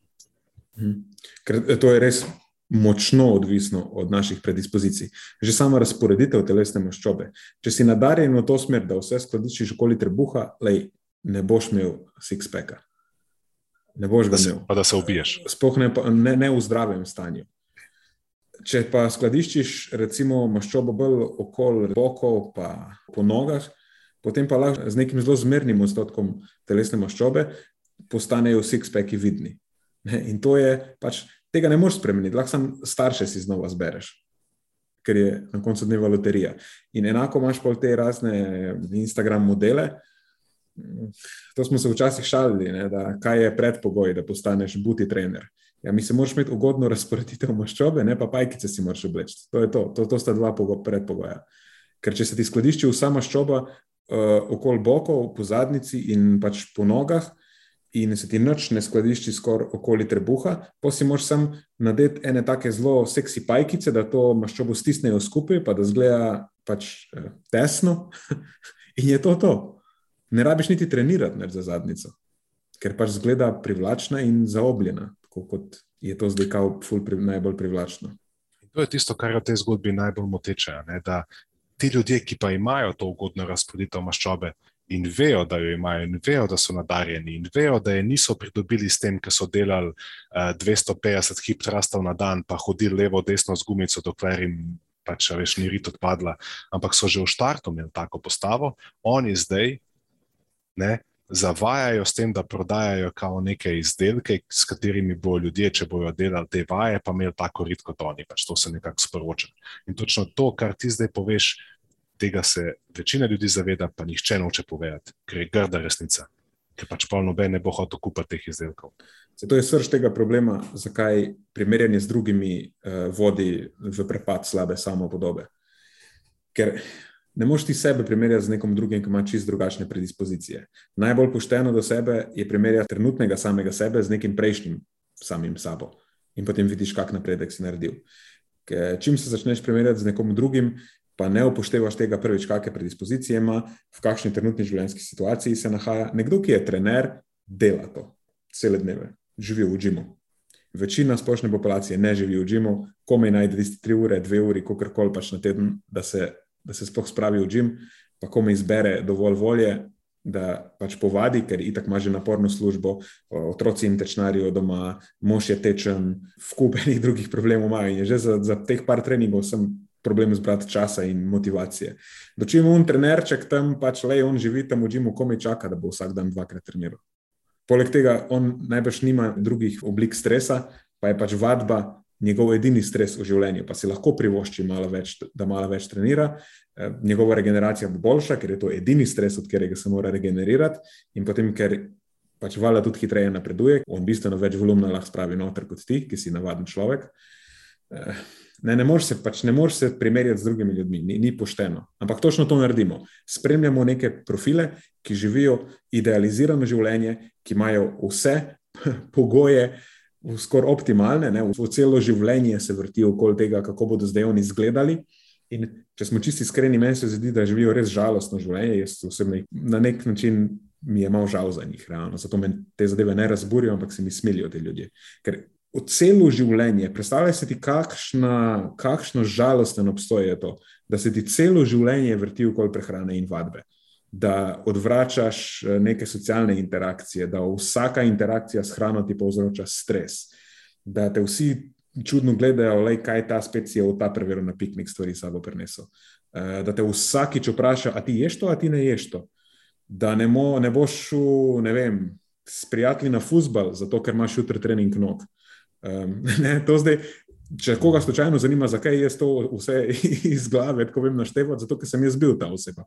Mhm. Ker eh, to je res močno odvisno od naših predispozicij. Že sama razporeditev telesne maščobe. Če si nadarjen v to smer, da vse skladiščiš okoli trebuha, lej, ne boš imel six-packa. Ne boš ga imel. Pa da se ubiješ. Sploh ne, ne, ne v zdravem stanju. Če pa skladiščiš, recimo, maščobo bolj okoli bokov, pa po nogah, potem pa lahko z nekim zelo zmernim odstotkom telesne maščobe postanejo vsi speki vidni. In to je pač, tega ne moreš spremeniti, lahko sam starše si znova zbereš, ker je na koncu dneva loterija. In enako imaš pa te razne Instagram modele. To smo se včasih šalili, ne, da kaj je predpogoj, da postaneš buti trener. Ja, mi se moraš imeti ugodno razporeditev maščobe, ne pa pajkice si moraš obleči. To je to, to, to sta dva predpogoja. Ker če se ti skladišči vsa maščoba, uh, okoli bokov, po zadnici in pač po nogah, in se ti noč ne skladišči skoraj okoli trebuha, pa si moš sam nadeti ene take zelo seksi pajkice, da to maščobo stisnejo skupaj, pa da zgleda pač uh, tesno. in je to to. Ne rabiš niti trenirati ne, za zadnico, ker pač zgleda privlačna in zaobljena, kot je to zdaj kao pri, najbolj privlačno. To je tisto, kar je v tej zgodbi najbolj moteče. Ne, da ti ljudje, ki pa imajo to ugodno razporeditev maščobe in vejo, da jo imajo, in vejo, da so nadarjeni, in vejo, da je niso pridobili s tem, ker so delali uh, 250 hip trastov na dan, pa hodili levo, desno z gumico, dokler jim pač veš, ni rit odpadla, ampak so že v štartu imeli tako postavo, oni zdaj. Ne, zavajajo s tem, da prodajajo kao neke izdelke, s katerimi bo ljudje, če bojo delali te vaje, pa imeli tako rit kot oni. Pač to se nekako sporoča. In točno to, kar ti zdaj poveš, tega se večina ljudi zaveda, pa nihče noče povedati, ker je grda resnica. Ker pač pa noben ne bo hotel kupiti teh izdelkov. Zato je srč tega problema, zakaj primerjanje z drugimi uh, vodi v prepad slabe samopodobe. Ker ne moš ti sebe primerjati z nekom drugim, ki ima čist drugačne predispozicije. Najbolj pošteno do sebe je primerjati trenutnega samega sebe z nekim prejšnjim samim sabo in potem vidiš, kak napredek si naredil. Ker čim se začneš primerjati z nekom drugim, pa ne upoštevaš tega prvič, kakšne predispozicije ima, v kakšni trenutni življenjski situaciji se nahaja. Nekdo, ki je trener, dela to cele dneve, živi v džimu. Večina splošne populacije ne živi v džimu, komaj najde tiste tri ure, dve uri, kako koli pač na teden, da se da se sploh spravi v žim, pa ko me izbere dovolj volje, da pač povadi, ker itak ima že naporno službo, otroci jim tečnarijo doma, mož je tečen, v kupenih drugih problemov imajo in je že za, za teh par treningov sem problem zbrati časa in motivacije. Dočim un trenerček tam, pač le on živi tam v žimu, komaj čaka, da bo vsak dan dvakrat treniral. Poleg tega on najbrž nima drugih oblik stresa, pa je pač vadba njegov edini stres v življenju, pa si lahko privošči, malo več, da malo več trenira. Eh, njegova regeneracija bo boljša, ker je to edini stres, od katerega se mora regenerirati, in potem, ker pač vala tudi hitreje napreduje, on bistveno več volumna lahko spravi noter kot ti, ki si navaden človek. Ne, ne moreš se, pač ne moreš se primerjati z drugimi ljudmi, ni, ni pošteno. Ampak točno to naredimo. Spremljamo neke profile, ki živijo idealizirano življenje, ki imajo vse pogoje, skoraj optimalne, ne, v celo življenje se vrtijo okoli tega, kako bodo zdaj oni izgledali. In če smo čisti iskreni, meni se zdi, da živijo res žalostno življenje. Jaz osebno na nek način mi je malo žal za njih, realno. Zato me te zadeve ne razburijo, ampak se mi smilijo ti ljudje. Ker celo življenje, predstavljaj si kakšna, kakšno žalosten obstoj je to, da se ti celo življenje vrti okoli prehrane in vadbe. da odvračaš eh, neke socialne interakcije, da vsaka interakcija s hrano ti povzroča stres, da te vsi čudno gledajo, le kaj ta spet si je v ta preveru na piknik stvari sabo prinesel. Eh, da te vsakič vpraša, a ti ješ to, a ti ne ješ to. Da ne, mo, ne boš šel, ne vem, s prijatelji na fusbal, zato ker imaš jutri trening nog. Um, ne, to zdaj, če koga slučajno zanima, zakaj je to vse iz glave, tako vem naštevati, zato ker sem jaz bil ta oseba.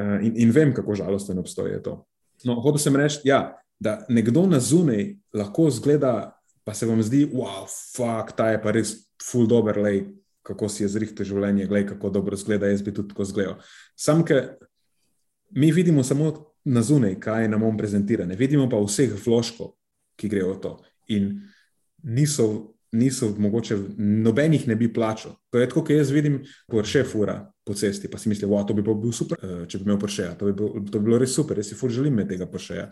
Uh, in, in vem, kako žalosten obstoje to. No, hotel sem reči, ja, da nekdo na zunaj lahko zgleda, pa se vam zdi, wow, fuck, ta je pa res full dober, lej, kako si je zrihtel življenje, gledaj, kako dobro zgleda, jaz bi tudi tako zgledal. Sam, ker mi vidimo samo na zunaj, kaj nam on prezentira, ne vidimo pa vseh vložkov, ki grejo v to. In niso niso mogoče, nobenih ne bi plačal. To je tako, kot jaz vidim, Porsche fura po cesti, pa si mislim, da to bi bil super, eh, če bi imel Porsche. To bi, bil, to bi bilo res super, jaz si fur želim imeti tega Porsche.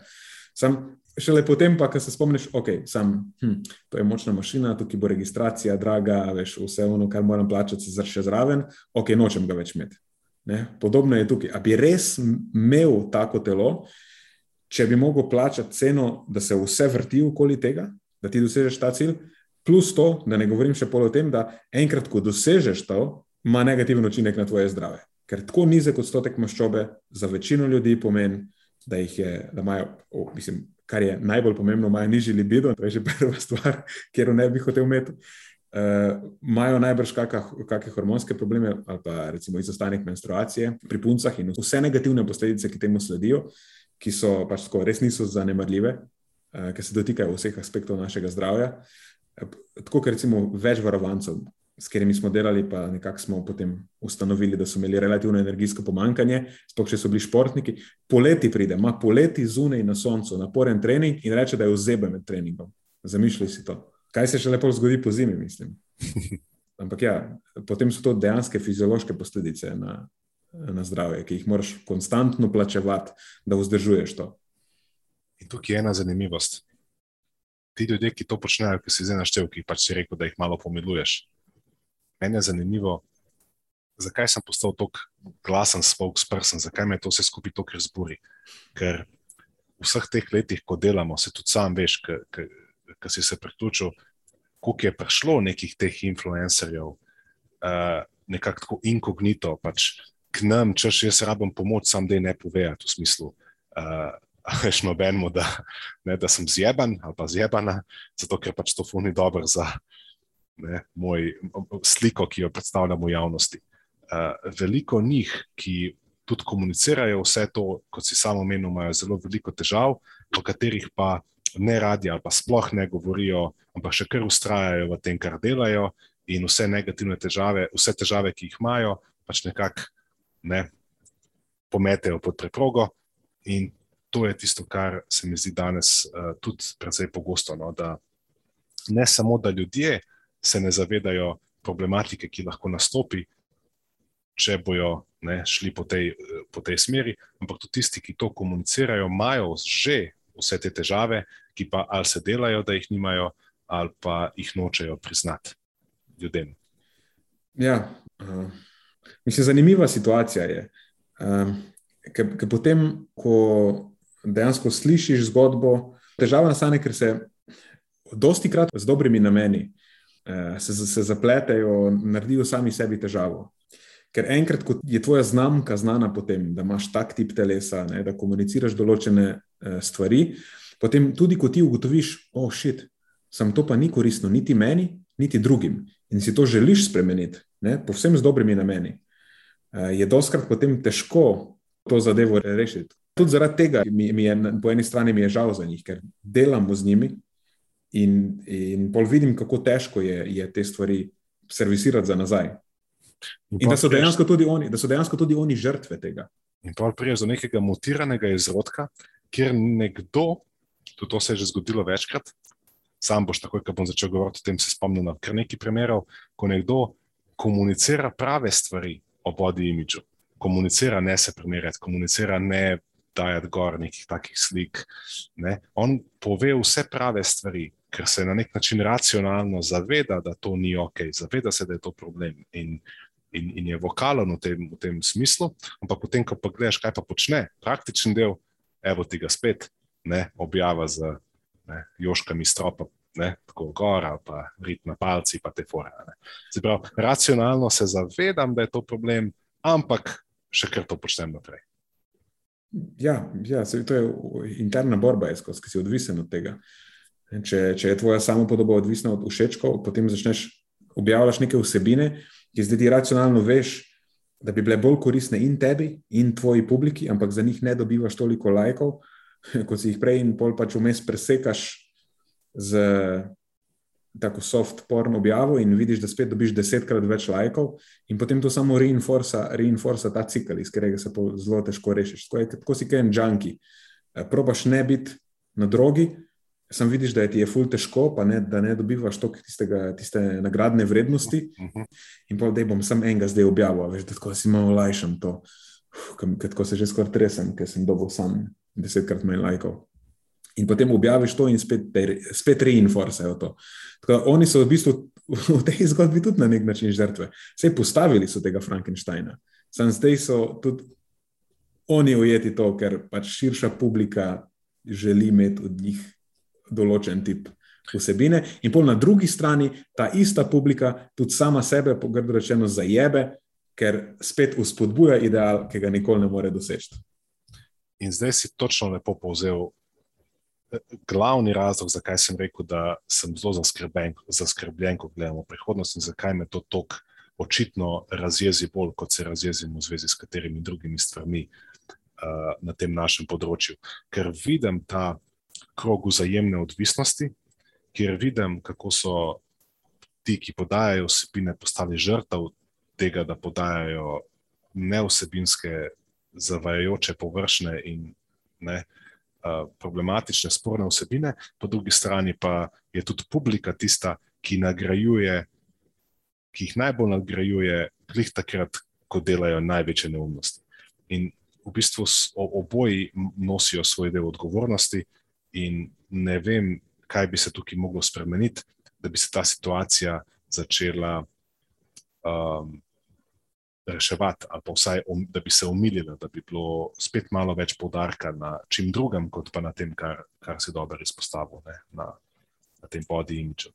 Sam šele potem, pa, ko se spomniš, ok, sam, hm, to je močna mašina, tukaj bo registracija, draga, veš, vse ono, kar moram plačati, se zrše zraven, ok, nočem ga več imeti. Ne? Podobno je tukaj. A bi res imel tako telo, če bi mogel plačati ceno, da se vse vrti okoli tega, da ti dosežeš ta cilj, Plus to, da ne govorim še pol o tem, da enkrat, ko dosežeš to, ima negativen učinek na tvoje zdrave. Ker tako nizek odstotek maščobe za večino ljudi pomeni, da jih je, da imajo, oh, mislim, kar je najbolj pomembno, imajo nižji libido, to je že prva stvar, kjer ne bi hotel imeti. Uh, imajo najbrž kakšne hormonske probleme ali pa recimo izostanek menstruacije pri puncah in vse negativne posledice, ki temu sledijo, ki so pač tako res niso zanemarljive, uh, ker se dotikajo vseh aspektov našega zdravja. Uh, tako kot recimo več varovancev, s katerimi smo delali, pa nekako smo potem ustanovili, da so imeli relativno energijsko pomankanje, sploh če so bili športniki. Poleti pride, ima poleti zunaj na soncu, naporen trening in reče, da je vzebe med treningom. Zamišljaj si to. Kaj se še lepo zgodi po zimi, mislim. Ampak ja, potem so to dejansko fiziološke posledice na, na zdravje, ki jih moraš konstantno plačevati, da vzdržuješ to. In tukaj je ena zanimivost ti ljudje, ki to počnejo, ki si zdaj naštel, ki pač si rekel, da jih malo pomiluješ. Meni je zanimivo, zakaj sem postal tako glasen spokesperson, zakaj me to vse skupaj tako razburi. Ker v vseh teh letih, ko delamo, se tudi sam veš, ki si se priključil, koliko je prišlo nekih teh influencerjev, uh, nekako tako inkognito, pač k nam, češ jaz rabim pomoč, sam da ne povejati v smislu. Uh, veš nobenemu, da, ne, da sem zjeban ali pa zjebana, zato ker pač to funi dobro za ne, moj sliko, ki jo predstavljam v javnosti. Uh, veliko njih, ki tudi komunicirajo vse to, kot si samo omenil, imajo zelo veliko težav, o katerih pa ne radi ali pa sploh ne govorijo, ampak še kar ustrajajo v tem, kar delajo, in vse negativne težave, vse težave, ki jih imajo, pač nekako ne, pometejo pod preprogo. In to je tisto, kar se mi zdi danes uh, tudi precej pogosto. No, da ne samo, da ljudje se ne zavedajo problematike, ki lahko nastopi, če bojo ne, šli po tej, po tej smeri, ampak tudi tisti, ki to komunicirajo, imajo že vse te težave, ki pa ali se delajo, da jih nimajo, ali pa jih nočejo priznati ljudem. Ja, uh, mislim, zanimiva situacija je. Uh, Ker potem, ko dejansko slišiš zgodbo. Težava nastane, ker se dosti krat z dobrimi nameni eh, se, se zapletejo, naredijo sami sebi težavo. Ker enkrat, ko je tvoja znamka znana potem, da imaš tak tip telesa, ne, da komuniciraš določene eh, stvari, potem tudi, ko ti ugotoviš, oh, šit, sem to pa ni koristno niti meni, niti drugim in si to želiš spremeniti, ne, povsem z dobrimi nameni, eh, je doskrat potem težko to zadevo rešiti tudi zaradi tega mi, mi je po eni strani je žal za njih, ker delamo z njimi in, in pol vidim, kako težko je, je te stvari servisirati za nazaj. In da so, oni, da so dejansko tudi oni žrtve tega. In pa priješ do nekega mutiranega izrodka, kjer nekdo, tudi to se je že zgodilo večkrat, sam boš takoj, ko bom začel govoriti o tem, se spomnil na kar nekaj primerov, ko nekdo komunicira prave stvari o body imidžu, komunicira ne se primerjati, komunicira ne dajati gor nekih takih slik. Ne. On pove vse prave stvari, ker se na nek način racionalno zaveda, da to ni ok, zaveda se, da je to problem. In in, in je vokalen v tem, v tem smislu, ampak potem, ko pa gledaš, kaj pa počne, praktičen del, evo ti ga spet, ne, objava z ne, joškami stropa, ne, tako gora, pa rit na palci, pa te fore. Prav, racionalno se zavedam, da je to problem, ampak še kar to počnem naprej. Ja, ja se, to je interna borba, ki si odvisen od tega. Če, če je tvoja samopodoba odvisna od všečkov, potem začneš objavljati neke vsebine, ki zdaj ti racionalno veš, da bi bile bolj koristne in tebi, in tvoji publiki, ampak za njih ne dobivaš toliko lajkov, kot si jih prej, in pol pač vmes presekaš z tako soft porn objavo in vidiš, da spet dobiš desetkrat več lajkov, in potem to samo reinforca, reinforca ta cikl, iz katerega se zelo težko rešiš. Tako, je, tako si kaj en junkie. Probaš ne biti na drogi, Sam vidiš, da je ti je ful težko, pa ne, da ne dobivaš tistega, tiste nagradne vrednosti. Uh mhm. -huh. In pa da bom sam enega zdaj objavil, veš, da tako si malo lajšam to, ker se že skoraj tresem, ker sem dobil sam desetkrat manj lajkov. In potem objaviš to in spet, spet reinforcajo to. Tako, oni so v bistvu v tej zgodbi tudi na nek način žrtve. Vse postavili so tega Frankensteina. Sam zdaj so tudi oni ujeti to, ker pač širša publika želi imeti od njih določen tip vsebine, in pol na drugi strani ta ista publika tudi sama sebe, pogrdo rečeno, zajebe, ker spet uspodbuja ideal, ki ga nikoli ne more doseči. In zdaj si točno lepo povzel glavni razlog, zakaj sem rekel, da sem zelo zaskrbljen, zaskrbljen ko gledamo prihodnost in zakaj me to tok očitno razjezi bolj, kot se razjezim v zvezi s katerimi drugimi stvarmi uh, na tem našem področju. Ker vidim ta krog vzajemne odvisnosti, kjer vidim, kako so ti, ki podajajo vsebine, postali žrtev tega, da podajajo neosebinske, zavajajoče, površne in ne, problematične, sporne vsebine, po drugi strani pa je tudi publika tista, ki nagrajuje, ki jih najbolj nagrajuje, klih takrat, ko delajo največje neumnosti. In v bistvu oboji nosijo svoj del odgovornosti in ne vem, kaj bi se tukaj moglo spremeniti, da bi se ta situacija začela um, reševati, ali pa vsaj, um, da bi se umilila, da bi bilo spet malo več poudarka na čem drugem, kot pa na tem, kar, kar si dobro izpostavil, ne, na, na tem body imidžu.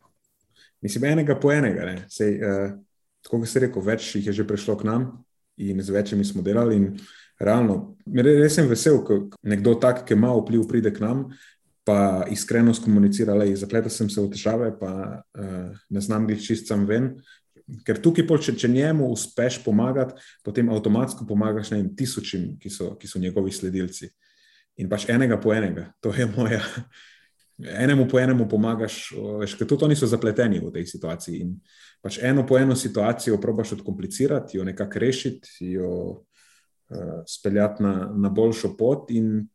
Mislim, enega po enega. Sej, uh, tako kot si rekel, več jih je že prišlo k nam in z večjimi smo delali. Realno, res sem vesel, ko nekdo tak, ki ima vpliv, pride k nam pa iskreno skomunicirala, da zapletel sem se v težave, pa uh, ne znam jih čist sam ven. Ker tukaj, pol, če, če njemu uspeš pomagati, potem avtomatsko pomagaš vem, tisočim, ki so, ki so njegovi sledilci. In pač enega po enega, to je moja. Enemu po enemu pomagaš, veš, ker tudi oni so zapleteni v tej situaciji. In pač eno po eno situacijo probaš odkomplicirati, jo nekako rešiti, jo uh, speljati na, na boljšo pot, in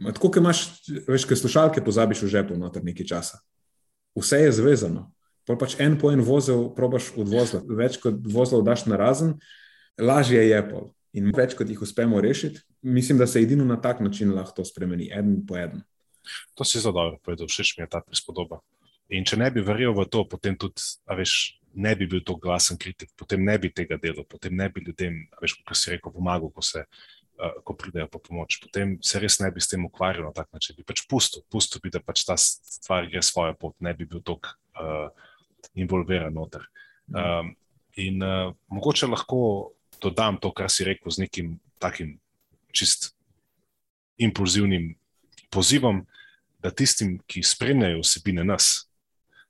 Tako, ki imaš, veš, kaj slušalke pozabiš v žepu noter nekaj časa. Vse je zvezano. Pa pač en po en vozel, probaš odvoziti. Več kot vozlov daš na razen, lažje je pol. In več kot jih uspemo rešiti, mislim, da se edino na tak način lahko to spremeni, en po en. To si zelo dobro povedal, všeč mi je ta prispodoba. In če ne bi verjel v to, potem tudi, veš, ne bi bil tako glasen kritik, potem ne bi tega delal, potem ne bi ljudem, veš, kot si rekel, pomagal, ko se ko pridejo po pomoč. Potem se res ne bi s tem ukvarjal na tak način. Bi pač pustil, pustil bi, da pač ta stvar gre svojo pot, ne bi bil tako involviran noter. Um, in uh, mogoče lahko dodam to, kar si rekel, z nekim takim čist impulzivnim pozivom, da tistim, ki spremljajo vsebine nas,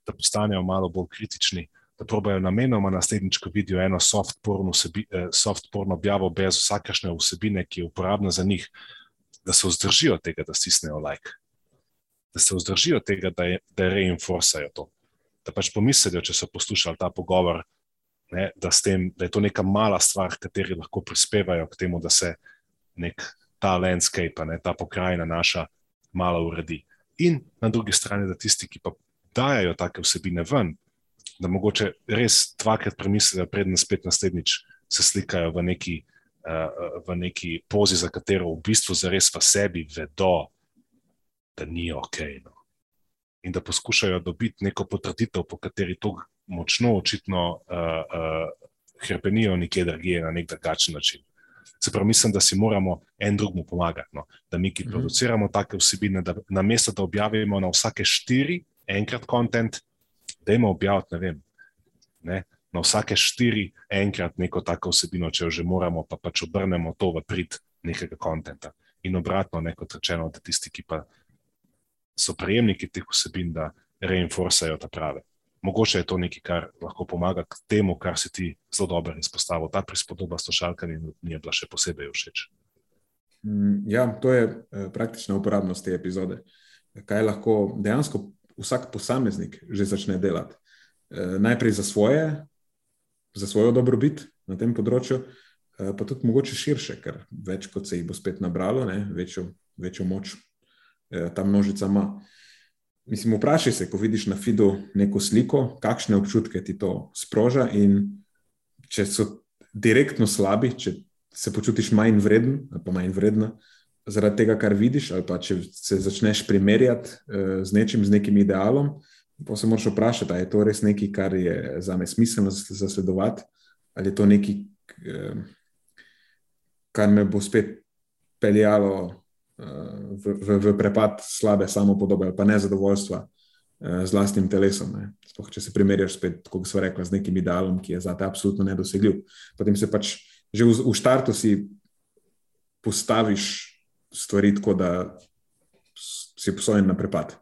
da postanejo malo bolj kritični da probajo namenoma naslednjič, ko vidijo eno soft porno, vsebi, eh, soft porno objavo brez vsakašne vsebine, ki je uporabna za njih, da se vzdržijo tega, da stisnejo like. Da se vzdržijo tega, da, je, da reinforcajo to. Da pač pomislijo, če so poslušali ta pogovor, ne, da, tem, da je to neka mala stvar, kateri lahko prispevajo k temu, da se nek ta landscape, ne, ta pokrajina naša, malo uredi. In na drugi strani, da tisti, ki pa dajo take vsebine ven, da mogoče res dvakrat premislijo, preden spet naslednjič se slikajo v neki, uh, v neki pozi, za katero v bistvu zares v sebi vedo, da ni ok. No. In da poskušajo dobiti neko potrditev, po kateri to močno, očitno uh, uh, hrepenijo nekje drugje na nek drugačen način. Se pravi, mislim, da si moramo en drugmu pomagati. No? Da mi, ki mhm. produciramo take vsebine, da na mesto, da objavimo na vsake štiri, enkrat kontent, da imamo objaviti, ne vem, ne? na vsake štiri, enkrat neko tako vsebino, če jo že moramo, pa pač obrnemo to v prid nekega kontenta. In obratno, ne kot rečeno, da tisti, ki pa so prejemniki teh vsebin, da reinforcajo ta prave mogoče je to nekaj, kar lahko pomaga k temu, kar si ti zelo dobro izpostavil. Ta prispodoba s tošalkami mi je bila še posebej všeč. Mm, ja, to je eh, praktična uporabnost te epizode. Kaj lahko dejansko vsak posameznik že začne delati? Eh, najprej za svoje, za svojo dobrobit na tem področju, eh, pa tudi mogoče širše, ker več kot se jih bo spet nabralo, ne, večjo, večjo moč ta množica ima. Mislim, vprašaj se, ko vidiš na feedu neko sliko, kakšne občutke ti to sproža. Če so direktno slabi, če se počutiš manj vreden, pa manj vredna zaradi tega, kar vidiš, ali pa če se začneš primerjati uh, z nečim, z nekim idealom, pa se moraš vprašati, ali je to res nekaj, kar je za me smiselno zasledovati, ali je to nekaj, uh, kar me bo spet peljalo v, v, v prepad slabe samopodobe ali pa nezadovoljstva eh, z vlastnim telesom. Spoh, če se primerjaš spet, kot smo rekli, z nekim idealom, ki je za te absolutno nedosegljiv. Potem se pač že v, v štartu si postaviš stvari tako, da si posojen na prepad.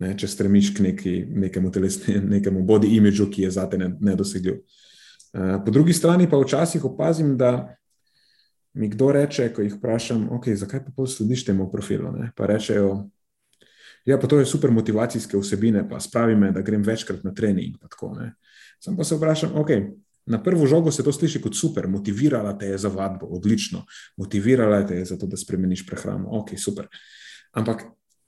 Ne, če stremiš k neki, nekemu, telesne, nekemu body imidžu, ki je za te nedosegljiv. Uh, po drugi strani pa včasih opazim, da mi kdo reče, ko jih vprašam, okay, zakaj pa poslediš temu profilu. Ne? Pa rečejo, ja, pa to je super motivacijske vsebine, pa spravi me, da grem večkrat na trening. Sam pa se vprašam, ok. Na prvo žogo se to sliši kot super, motivirala te je za vadbo, odlično, motivirala te je za to, da spremeniš prehrano, ok, super. Ampak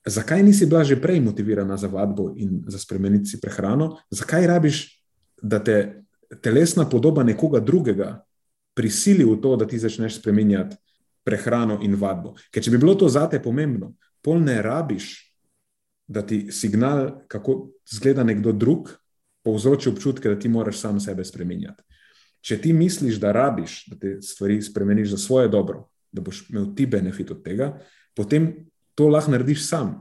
zakaj nisi bila že prej motivirana za vadbo in za spremeniti si prehrano? Zakaj rabiš, da te telesna podoba nekoga drugega prisili v to, da ti začneš spremenjati prehrano in vadbo. Ker če bi bilo to zate pomembno, pol ne rabiš, da ti signal, kako izgleda nekdo drug, povzroči občutke, da ti moraš sam sebe spremenjati. Če ti misliš, da rabiš, da te stvari spremeniš za svoje dobro, da boš imel ti benefit od tega, potem to lahko narediš sam.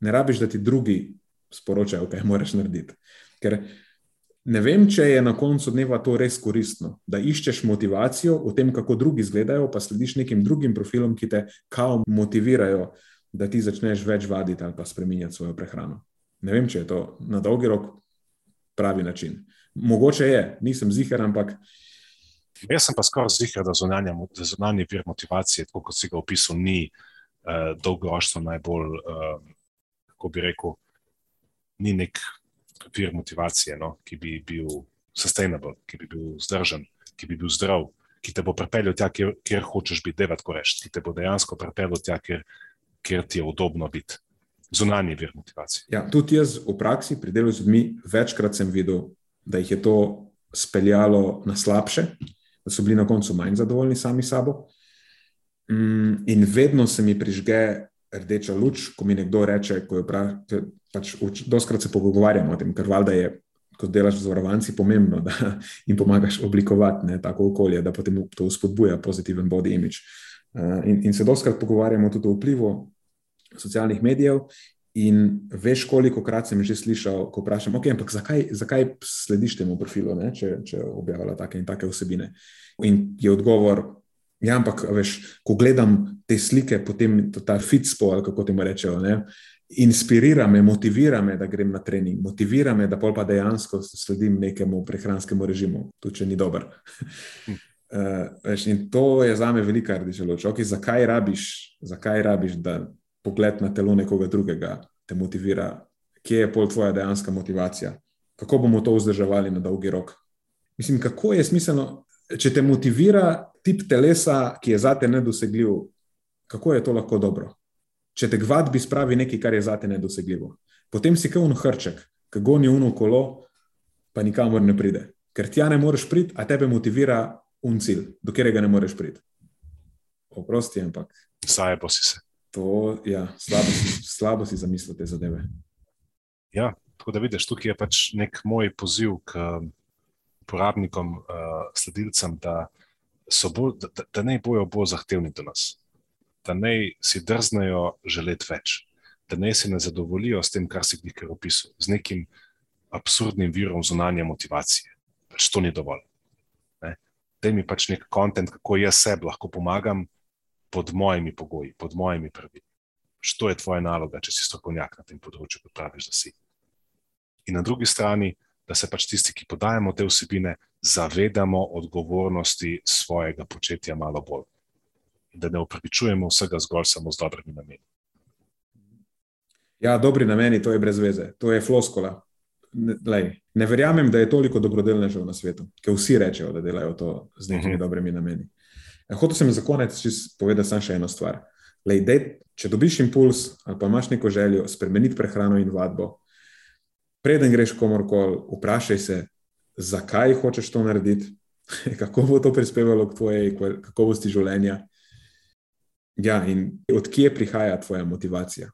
Ne rabiš, da ti drugi sporočajo, kaj moraš narediti. Ker Ne vem, če je na koncu dneva to res koristno, da iščeš motivacijo v tem, kako drugi izgledajo, pa slediš nekim drugim profilom, ki te kao motivirajo, da ti začneš več vaditi ali pa spremenjati svojo prehrano. Ne vem, če je to na dolgi rok pravi način. Mogoče je, nisem zihar, ampak. Jaz sem pa skoraj zihar, da zunanji vir motivacije, tako kot si ga opisal, ni uh, dolgoročno najbolj, uh, kako bi rekel, ni nek vir motivacije, no, ki bi bil sustainable, ki bi bil zdržen, ki bi bil zdrav, ki te bo pripeljal tja, kjer, kjer hočeš biti, devet koreš, ki te bo dejansko pripeljal tja, kjer, kjer ti je udobno biti. Zunanji vir motivacije. Ja, tudi jaz v praksi pri delu z ljudmi večkrat sem videl, da jih je to speljalo na slabše, da so bili na koncu manj zadovoljni sami sabo. Mm, in vedno se mi prižge rdeča luč, ko mi nekdo reče, ko je prav, pač doskrat se pogovarjamo o tem, ker valjda je, ko delaš z varovanci, pomembno, da jim pomagaš oblikovati ne, tako okolje, da potem to spodbuja pozitiven body image. Uh, in, in se doskrat pogovarjamo tudi o vplivu socialnih medijev. In veš, koliko krat sem že slišal, ko vprašam, okay, ampak zakaj, zakaj slediš temu profilu, ne, če, če objavlja take in take vsebine. In je odgovor, ja, ampak veš, ko gledam te slike, potem ta fitspo, ali kako ti rečejo, ne, inspirira me, motivira me, da grem na trening, motivira me, da pol pa dejansko sledim nekemu prehranskemu režimu, tudi če ni dober. Uh, veš, in to je za me velika rdeča luč. Okay, zakaj, rabiš, zakaj rabiš, da pogled na telo nekoga drugega te motivira? Kje je pol tvoja dejanska motivacija? Kako bomo to vzdrževali na dolgi rok? Mislim, kako je smiselno, če te motivira tip telesa, ki je zate nedosegljiv, kako je to lahko dobro? Če te gvadbi spravi nekaj, kar je zate nedosegljivo. Potem si kot hrček, ki goni uno kolo, pa nikamor ne pride. Ker tja ne moreš priti, a tebe motivira un cilj, do katerega ne moreš priti. Oprosti, ampak. Saj pa si se. To, ja, slabo, si, slabo si zamislil te zadeve. Ja, tako da vidiš, tukaj je pač nek moj poziv k uporabnikom, uh, sledilcem, da, bolj, da, da ne bojo bolj zahtevni do nas, da ne si drznejo želeti več, da ne se ne zadovoljijo s tem, kar si jih opisal, z nekim absurdnim virom zunanje motivacije. Pač to ni dovolj. Da mi pač nek kontent, kako jaz sebi lahko pomagam pod mojimi pogoji, pod mojimi pravili. Što je tvoja naloga, če si strokovnjak na tem področju, kot praviš, da si. In na drugi strani, da se pač tisti, ki podajamo te vsebine, zavedamo odgovornosti svojega početja malo bolj. In da ne upravičujemo vsega zgolj samo z dobrimi nameni. Ja, dobri nameni, to je brez veze, to je floskola lej, ne verjamem, da je toliko dobrodelnežev na svetu, ki vsi rečejo, da delajo to z nekimi uh mhm. -huh. dobrimi nameni. Ja, hotel sem za konec povedati samo še eno stvar. Lej, dej, če dobiš impuls ali pa imaš neko željo spremeniti prehrano in vadbo, preden greš komorkoli, vprašaj se, zakaj hočeš to narediti, kako bo to prispevalo k tvojej kakovosti življenja. Ja, in odkje prihaja tvoja motivacija?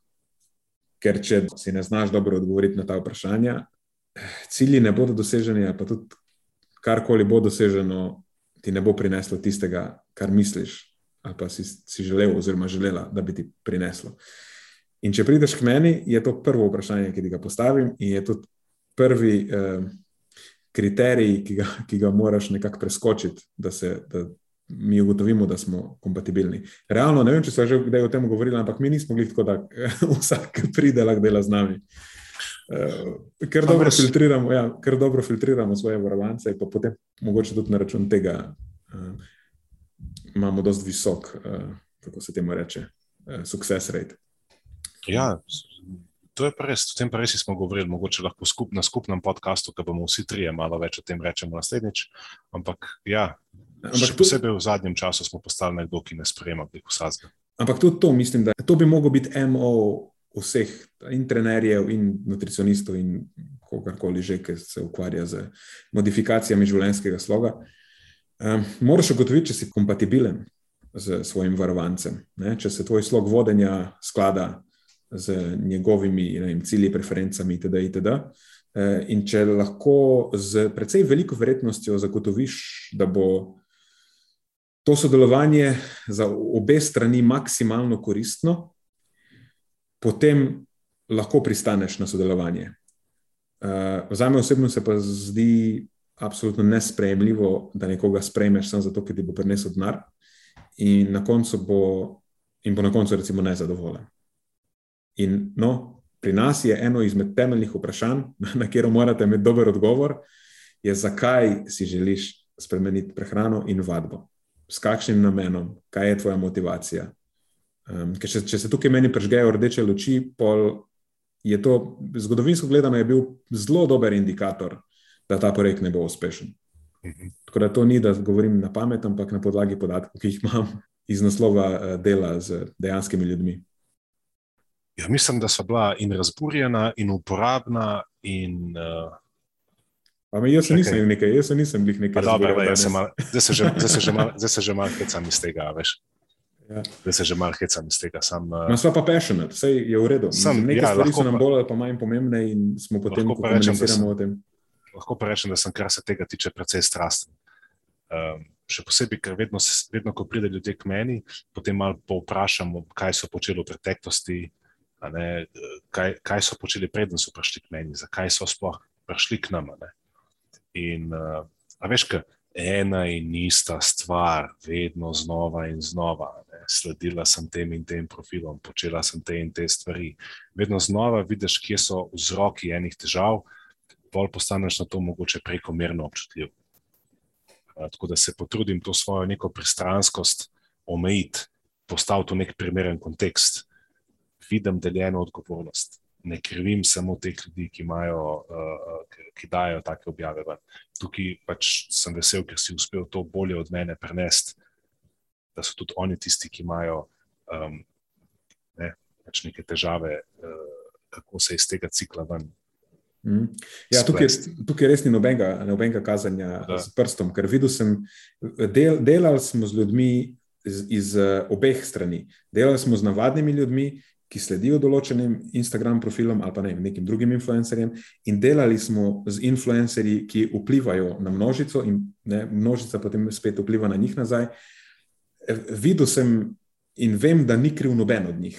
Ker če si ne znaš dobro odgovoriti na ta vprašanja, cilji ne bodo doseženi, pa tudi karkoli bo doseženo, ti ne bo prineslo tistega, kar misliš, ali pa si, si želel, oziroma želela, da bi ti prineslo. In če prideš k meni, je to prvo vprašanje, ki ti ga postavim, in je to prvi eh, kriterij, ki ga, ki ga moraš nekako preskočiti, da, se, da mi ugotovimo, da smo kompatibilni. Realno, ne vem, če sem že kdaj o tem govorila, ampak mi nismo bili tako, da vsak pride, lahko dela z nami. Uh, ker, dobro filtriramo, ja, ker dobro filtriramo svoje varovance, pa potem mogoče tudi na račun tega uh, imamo dosti visok, uh, kako se temu reče, uh, success rate. Ja, to je res. O tem res smo govorili, mogoče lahko skup, na skupnem podkastu, ki bomo vsi trije malo več o tem rečemo naslednjič. Ampak ja, ampak tudi, posebej v zadnjem času smo postali nekdo, ki ne sprejema teh vsadzga. Ampak tudi to mislim, da to bi moglo biti MO vseh, in trenerjev, in nutricionistov, in kogarkoli že, ki se ukvarja z modifikacijami življenjskega sloga. Um, moraš ugotoviti, če si kompatibilen z svojim varovancem, ne? če se tvoj slog vodenja sklada z njegovimi vem, cilji, preferencami, itd. itd. Uh, in če lahko z precej veliko verjetnostjo zagotoviš, da bo to sodelovanje za obe strani maksimalno koristno, potem lahko pristaneš na sodelovanje. Uh, Za me osebno se pa zdi absolutno nesprejemljivo, da nekoga sprejmeš samo zato, ker ti bo prinesel denar in, na bo, in bo na koncu recimo nezadovoljen. In no, pri nas je eno izmed temeljnih vprašanj, na katero morate imeti dober odgovor, je zakaj si želiš spremeniti prehrano in vadbo. S kakšnim namenom, kaj je tvoja motivacija, Um, ker če, če se tukaj meni prežgejo rdeče luči, pol je to zgodovinsko gledano bil zelo dober indikator, da ta projekt ne bo uspešen. Mhm. Tako da to ni, da govorim na pamet, ampak na podlagi podatkov, ki jih imam iz naslova uh, dela z dejanskimi ljudmi. Ja, mislim, da so bila in razburjena, in uporabna. In, uh... Me, jaz, nisem nekaj, jaz nisem bil nekaj. Zdaj se že malo hecam iz tega, veš. Ja. Da se že malo hecam iz tega. Sam, uh, smo pa passionate, vse je v redu. Sam, Nekaj ja, stvari so nam bolj ali pa manj pomembne in smo potem, ko komuniciramo o tem. Lahko pa rečem, da sem, kar se tega tiče, precej strasten. Um, še posebej, ker vedno, vedno, ko pride ljudje k meni, potem malo povprašam, kaj so počeli v preteklosti, ne, kaj, kaj so počeli preden so prišli k meni, zakaj so sploh prišli k nam. In, uh, veš, kaj? ena in ista stvar, vedno znova in znova. Ne. Sledila sem tem in tem profilom, počela sem te in te stvari. Vedno znova vidiš, kje so vzroki enih težav, bolj postaneš na to mogoče prekomerno občutljiv. Tako da se potrudim to svojo neko pristranskost omejiti, postaviti v nek primeren kontekst, vidim deljeno odgovornost ne krivim samo teh ljudi, ki, imajo, uh, ki dajo take objave. Tukaj pač sem vesel, ker si uspel to bolje od mene prenesti, da so tudi oni tisti, ki imajo um, ne, pač neke težave, uh, kako se iz tega cikla ven. Mm. Ja, tukaj, tukaj res ni nobenega, nobenega kazanja da. z prstom, ker videl sem, del, delali smo z ljudmi iz, iz obeh strani. Delali smo z navadnimi ljudmi ki sledijo določenim Instagram profilom ali pa ne, nekim drugim influencerjem, in delali smo z influencerji, ki vplivajo na množico, in ne, množica potem spet vpliva na njih nazaj. E, videl sem in vem, da ni kriv noben od njih.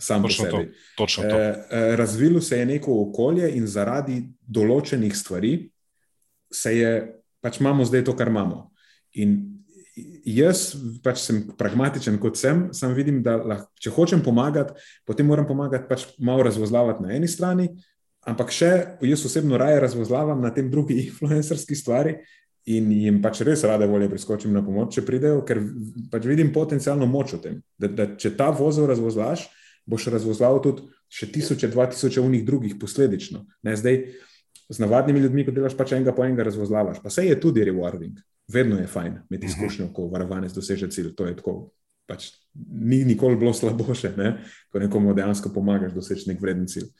Sam točno to. Točno to. E, e, razvilo se je neko okolje, in zaradi določenih stvari se je, pač imamo zdaj to, kar imamo. In jaz pač sem pragmatičen, kot sem, sam vidim, da lahko, če hočem pomagati, potem moram pomagati pač malo razvozlavati na eni strani, ampak še jaz osebno raje razvozlavam na tem drugi influencerski stvari. In jim pač res rade volje priskočim na pomoč, če pridejo, ker pač vidim potencijalno moč v tem. Da, da če ta vozel razvozlaš, boš razvozlal tudi še tisoče, dva tisoče unih drugih posledično. Ne, zdaj, z navadnimi ljudmi, ko delaš pač enega po enega, razvozlavaš. Pa se je tudi rewarding vedno je fajn imeti mhm. izkušnjo, ko varovanec doseže cilj. To je tako. Pač, ni nikoli bilo slabo, še, ne? ko nekomu dejansko pomagaš doseči nek vreden cilj.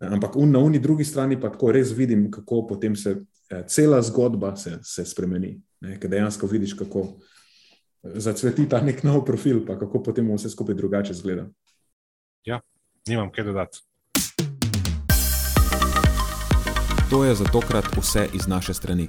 Ampak un, na uni drugi strani pa tako res vidim, kako potem se eh, cela zgodba se, se spremeni. Ker dejansko vidiš, kako eh, zacveti ta nek nov profil, pa kako potem vse skupaj drugače zgleda. Ja, nimam kaj dodati. To je za tokrat vse iz naše strani.